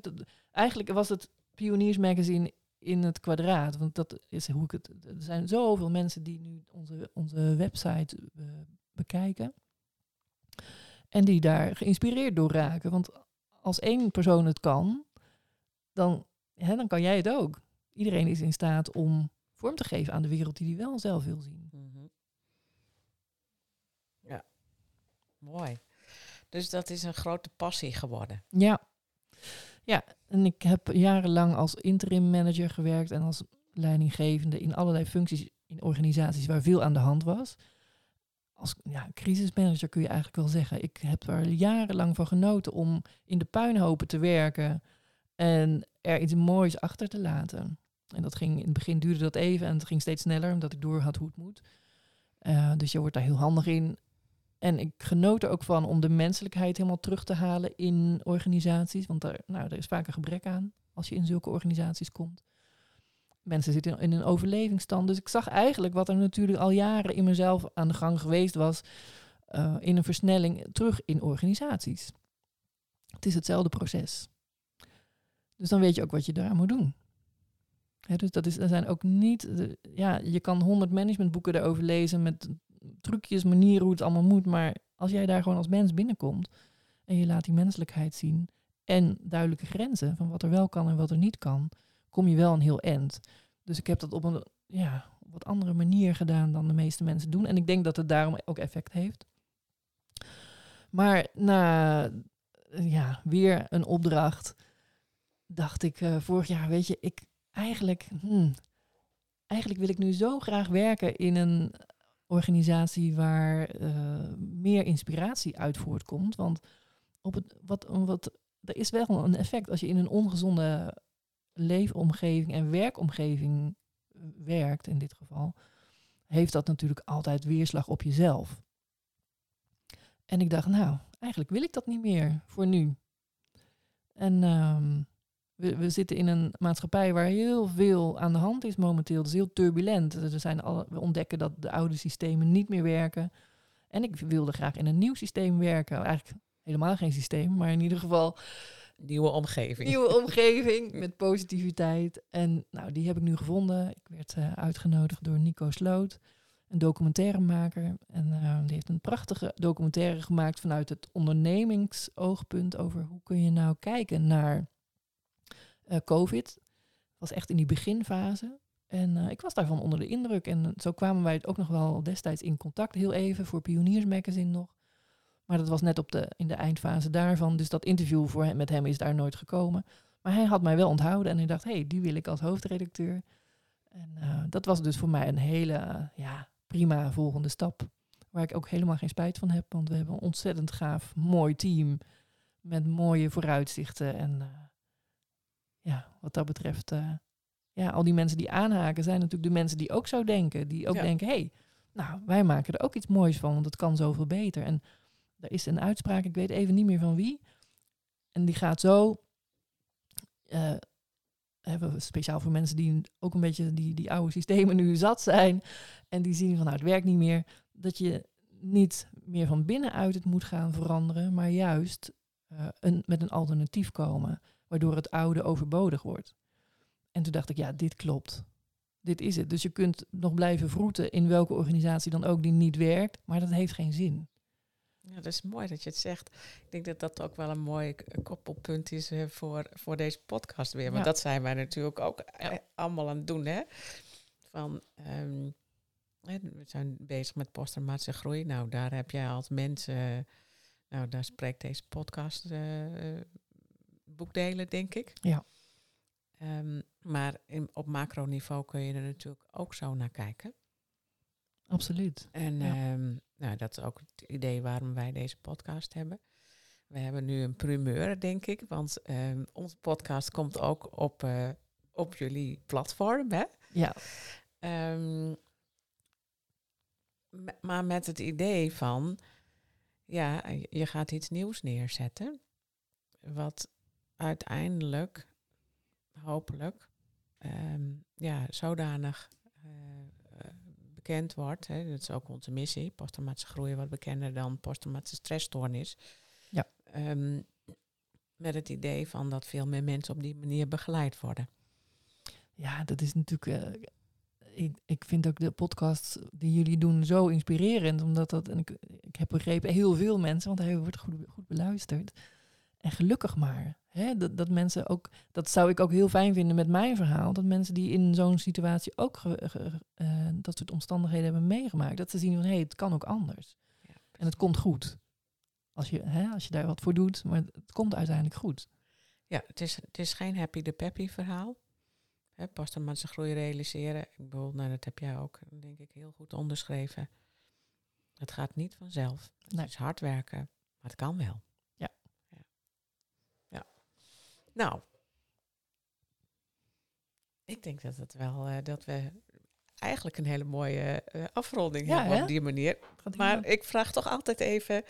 eigenlijk was het Pioniers Magazine in het kwadraat. Want dat is hoe ik het. Er zijn zoveel mensen die nu onze, onze website uh, bekijken. En die daar geïnspireerd door raken. Want als één persoon het kan, dan, hè, dan kan jij het ook. Iedereen is in staat om vorm te geven aan de wereld die hij wel zelf wil zien. Mm -hmm. Ja, mooi. Dus dat is een grote passie geworden. Ja. Ja, en ik heb jarenlang als interim manager gewerkt en als leidinggevende in allerlei functies in organisaties waar veel aan de hand was. Als ja, crisismanager kun je eigenlijk wel zeggen. Ik heb er jarenlang van genoten om in de puinhopen te werken en er iets moois achter te laten. En dat ging in het begin duurde dat even en het ging steeds sneller omdat ik door had hoe het moet. Uh, dus je wordt daar heel handig in. En ik genoot er ook van om de menselijkheid helemaal terug te halen in organisaties. Want daar, nou, er is vaak een gebrek aan als je in zulke organisaties komt. Mensen zitten in een overlevingsstand. Dus ik zag eigenlijk wat er natuurlijk al jaren in mezelf aan de gang geweest was. Uh, in een versnelling terug in organisaties. Het is hetzelfde proces. Dus dan weet je ook wat je daar moet doen. Dus dat is, er zijn ook niet. Ja, je kan honderd managementboeken erover lezen met trucjes, manieren hoe het allemaal moet. Maar als jij daar gewoon als mens binnenkomt en je laat die menselijkheid zien en duidelijke grenzen van wat er wel kan en wat er niet kan, kom je wel een heel eind. Dus ik heb dat op een ja, wat andere manier gedaan dan de meeste mensen doen. En ik denk dat het daarom ook effect heeft. Maar na ja, weer een opdracht dacht ik uh, vorig jaar, weet je, ik eigenlijk, hmm, eigenlijk wil ik nu zo graag werken in een organisatie waar uh, meer inspiratie uit voortkomt. Want op het, wat, wat, er is wel een effect als je in een ongezonde leefomgeving en werkomgeving werkt, in dit geval, heeft dat natuurlijk altijd weerslag op jezelf. En ik dacht, nou, eigenlijk wil ik dat niet meer voor nu. En um, we, we, zitten in een maatschappij waar heel veel aan de hand is momenteel. Het is heel turbulent. Er zijn alle, we ontdekken dat de oude systemen niet meer werken. En ik wilde graag in een nieuw systeem werken. Eigenlijk helemaal geen systeem, maar in ieder geval... Nieuwe omgeving. Nieuwe [laughs] omgeving met positiviteit. En nou, die heb ik nu gevonden. Ik werd uh, uitgenodigd door Nico Sloot, een documentairemaker. En uh, die heeft een prachtige documentaire gemaakt vanuit het ondernemingsoogpunt over hoe kun je nou kijken naar uh, COVID. was echt in die beginfase. En uh, ik was daarvan onder de indruk. En zo kwamen wij ook nog wel destijds in contact, heel even, voor Pioniers Magazine nog. Maar dat was net op de, in de eindfase daarvan. Dus dat interview voor hem, met hem is daar nooit gekomen. Maar hij had mij wel onthouden en hij dacht, hé, hey, die wil ik als hoofdredacteur. En dat was dus voor mij een hele ja, prima volgende stap. Waar ik ook helemaal geen spijt van heb. Want we hebben een ontzettend gaaf, mooi team. Met mooie vooruitzichten. En ja, wat dat betreft, uh, ja, al die mensen die aanhaken zijn natuurlijk de mensen die ook zo denken. Die ook ja. denken, hé, hey, nou, wij maken er ook iets moois van, want het kan zoveel beter. En er is een uitspraak, ik weet even niet meer van wie. En die gaat zo, uh, hebben we speciaal voor mensen die ook een beetje die, die oude systemen nu zat zijn. En die zien van, nou, het werkt niet meer. Dat je niet meer van binnenuit het moet gaan veranderen, maar juist uh, een, met een alternatief komen waardoor het oude overbodig wordt. En toen dacht ik, ja, dit klopt. dit is het. Dus je kunt nog blijven vroeten in welke organisatie dan ook die niet werkt, maar dat heeft geen zin. Ja, dat is mooi dat je het zegt. Ik denk dat dat ook wel een mooi koppelpunt is uh, voor, voor deze podcast weer. Want ja. dat zijn wij natuurlijk ook ja. allemaal aan het doen. Hè? Van, um, we zijn bezig met posttraumatische groei. Nou, daar heb jij als mensen... Nou, daar spreekt deze podcast uh, boekdelen, denk ik. Ja. Um, maar in, op macroniveau kun je er natuurlijk ook zo naar kijken. Absoluut. En ja. um, nou, dat is ook het idee waarom wij deze podcast hebben. We hebben nu een primeur, denk ik, want um, onze podcast komt ook op, uh, op jullie platform. Hè? Ja. Maar met het idee van, ja, je gaat iets nieuws neerzetten, wat uiteindelijk, hopelijk, um, ja, zodanig uh, bekend wordt. Hè, dat is ook onze missie. Posttraumatische groei wat bekender dan posttraumatische stressstoornis. Ja. Um, met het idee van dat veel meer mensen op die manier begeleid worden. Ja, dat is natuurlijk. Uh, ik, ik vind ook de podcast die jullie doen zo inspirerend. Omdat dat. En ik, ik heb begrepen, heel veel mensen, want hij wordt goed, goed beluisterd. En gelukkig maar. Hè, dat, dat mensen ook, dat zou ik ook heel fijn vinden met mijn verhaal. Dat mensen die in zo'n situatie ook ge, ge, uh, dat soort omstandigheden hebben meegemaakt. Dat ze zien van hé, hey, het kan ook anders. Ja, en het komt goed. Als je, hè, als je daar wat voor doet, maar het komt uiteindelijk goed. Ja, het is, het is geen happy de peppy verhaal. Hè, pas dan mensen groei realiseren. Ik bedoel, nou, dat heb jij ook, denk ik, heel goed onderschreven. Het gaat niet vanzelf. Het nee. is hard werken, maar het kan wel. Nou, ik denk dat het wel uh, dat we eigenlijk een hele mooie uh, afronding ja, hebben op die manier. Maar ik vraag toch altijd even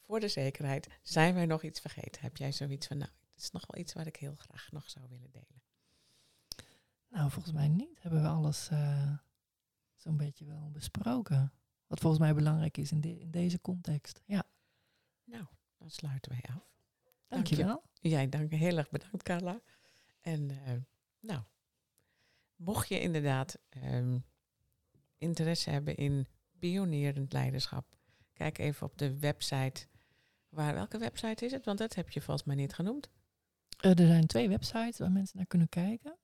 voor de zekerheid: zijn wij nog iets vergeten? Heb jij zoiets van, nou, het is nog wel iets wat ik heel graag nog zou willen delen? Nou, volgens mij niet. Hebben we alles uh, zo'n beetje wel besproken. Wat volgens mij belangrijk is in, de, in deze context. Ja. Nou, dan sluiten wij af. Dankjewel. Jij dank heel erg bedankt, Carla. En uh, nou, mocht je inderdaad um, interesse hebben in pionierend leiderschap, kijk even op de website. Waar, welke website is het? Want dat heb je volgens mij niet genoemd. Uh, er zijn twee websites waar mensen naar kunnen kijken.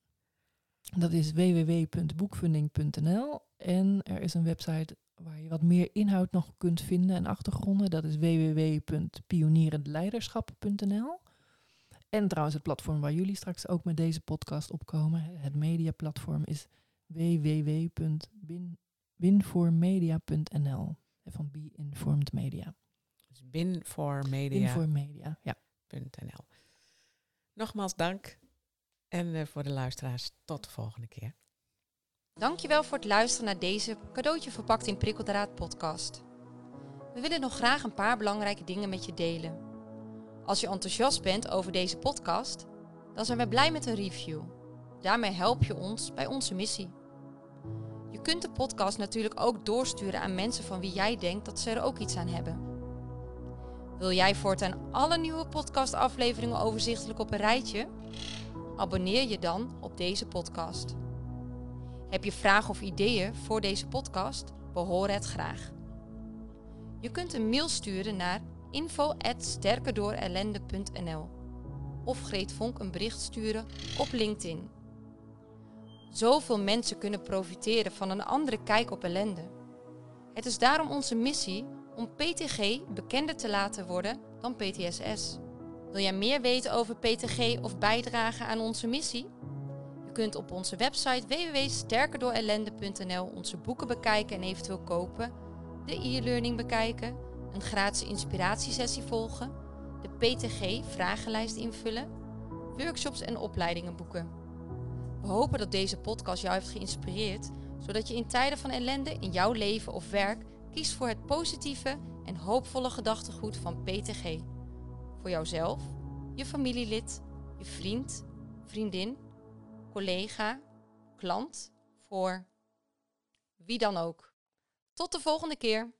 Dat is www.boekfunding.nl en er is een website waar je wat meer inhoud nog kunt vinden en achtergronden. Dat is www.pionierendleiderschap.nl. En trouwens het platform waar jullie straks ook met deze podcast opkomen. Het mediaplatform is www.binformedia.nl. Van Be Informed Media. Dus Binformedia. Binformedia, ja. .nl. Nogmaals dank. En uh, voor de luisteraars, tot de volgende keer. Dankjewel voor het luisteren naar deze cadeautje verpakt in prikkeldraad podcast. We willen nog graag een paar belangrijke dingen met je delen. Als je enthousiast bent over deze podcast, dan zijn we blij met een review. Daarmee help je ons bij onze missie. Je kunt de podcast natuurlijk ook doorsturen aan mensen van wie jij denkt dat ze er ook iets aan hebben. Wil jij voortaan alle nieuwe podcastafleveringen overzichtelijk op een rijtje? Abonneer je dan op deze podcast. Heb je vragen of ideeën voor deze podcast? We horen het graag. Je kunt een mail sturen naar info@sterkerdoorellende.nl of Greet Vonk een bericht sturen op LinkedIn. Zoveel mensen kunnen profiteren van een andere kijk op ellende. Het is daarom onze missie om PTG bekender te laten worden dan PTSS. Wil jij meer weten over PTG of bijdragen aan onze missie? Je kunt op onze website www.sterkerdoorellende.nl onze boeken bekijken en eventueel kopen, de e-learning bekijken, een gratis inspiratiesessie volgen, de PTG-vragenlijst invullen, workshops en opleidingen boeken. We hopen dat deze podcast jou heeft geïnspireerd, zodat je in tijden van ellende in jouw leven of werk kiest voor het positieve en hoopvolle gedachtegoed van PTG. Voor jouzelf, je familielid, je vriend, vriendin, collega, klant, voor wie dan ook. Tot de volgende keer.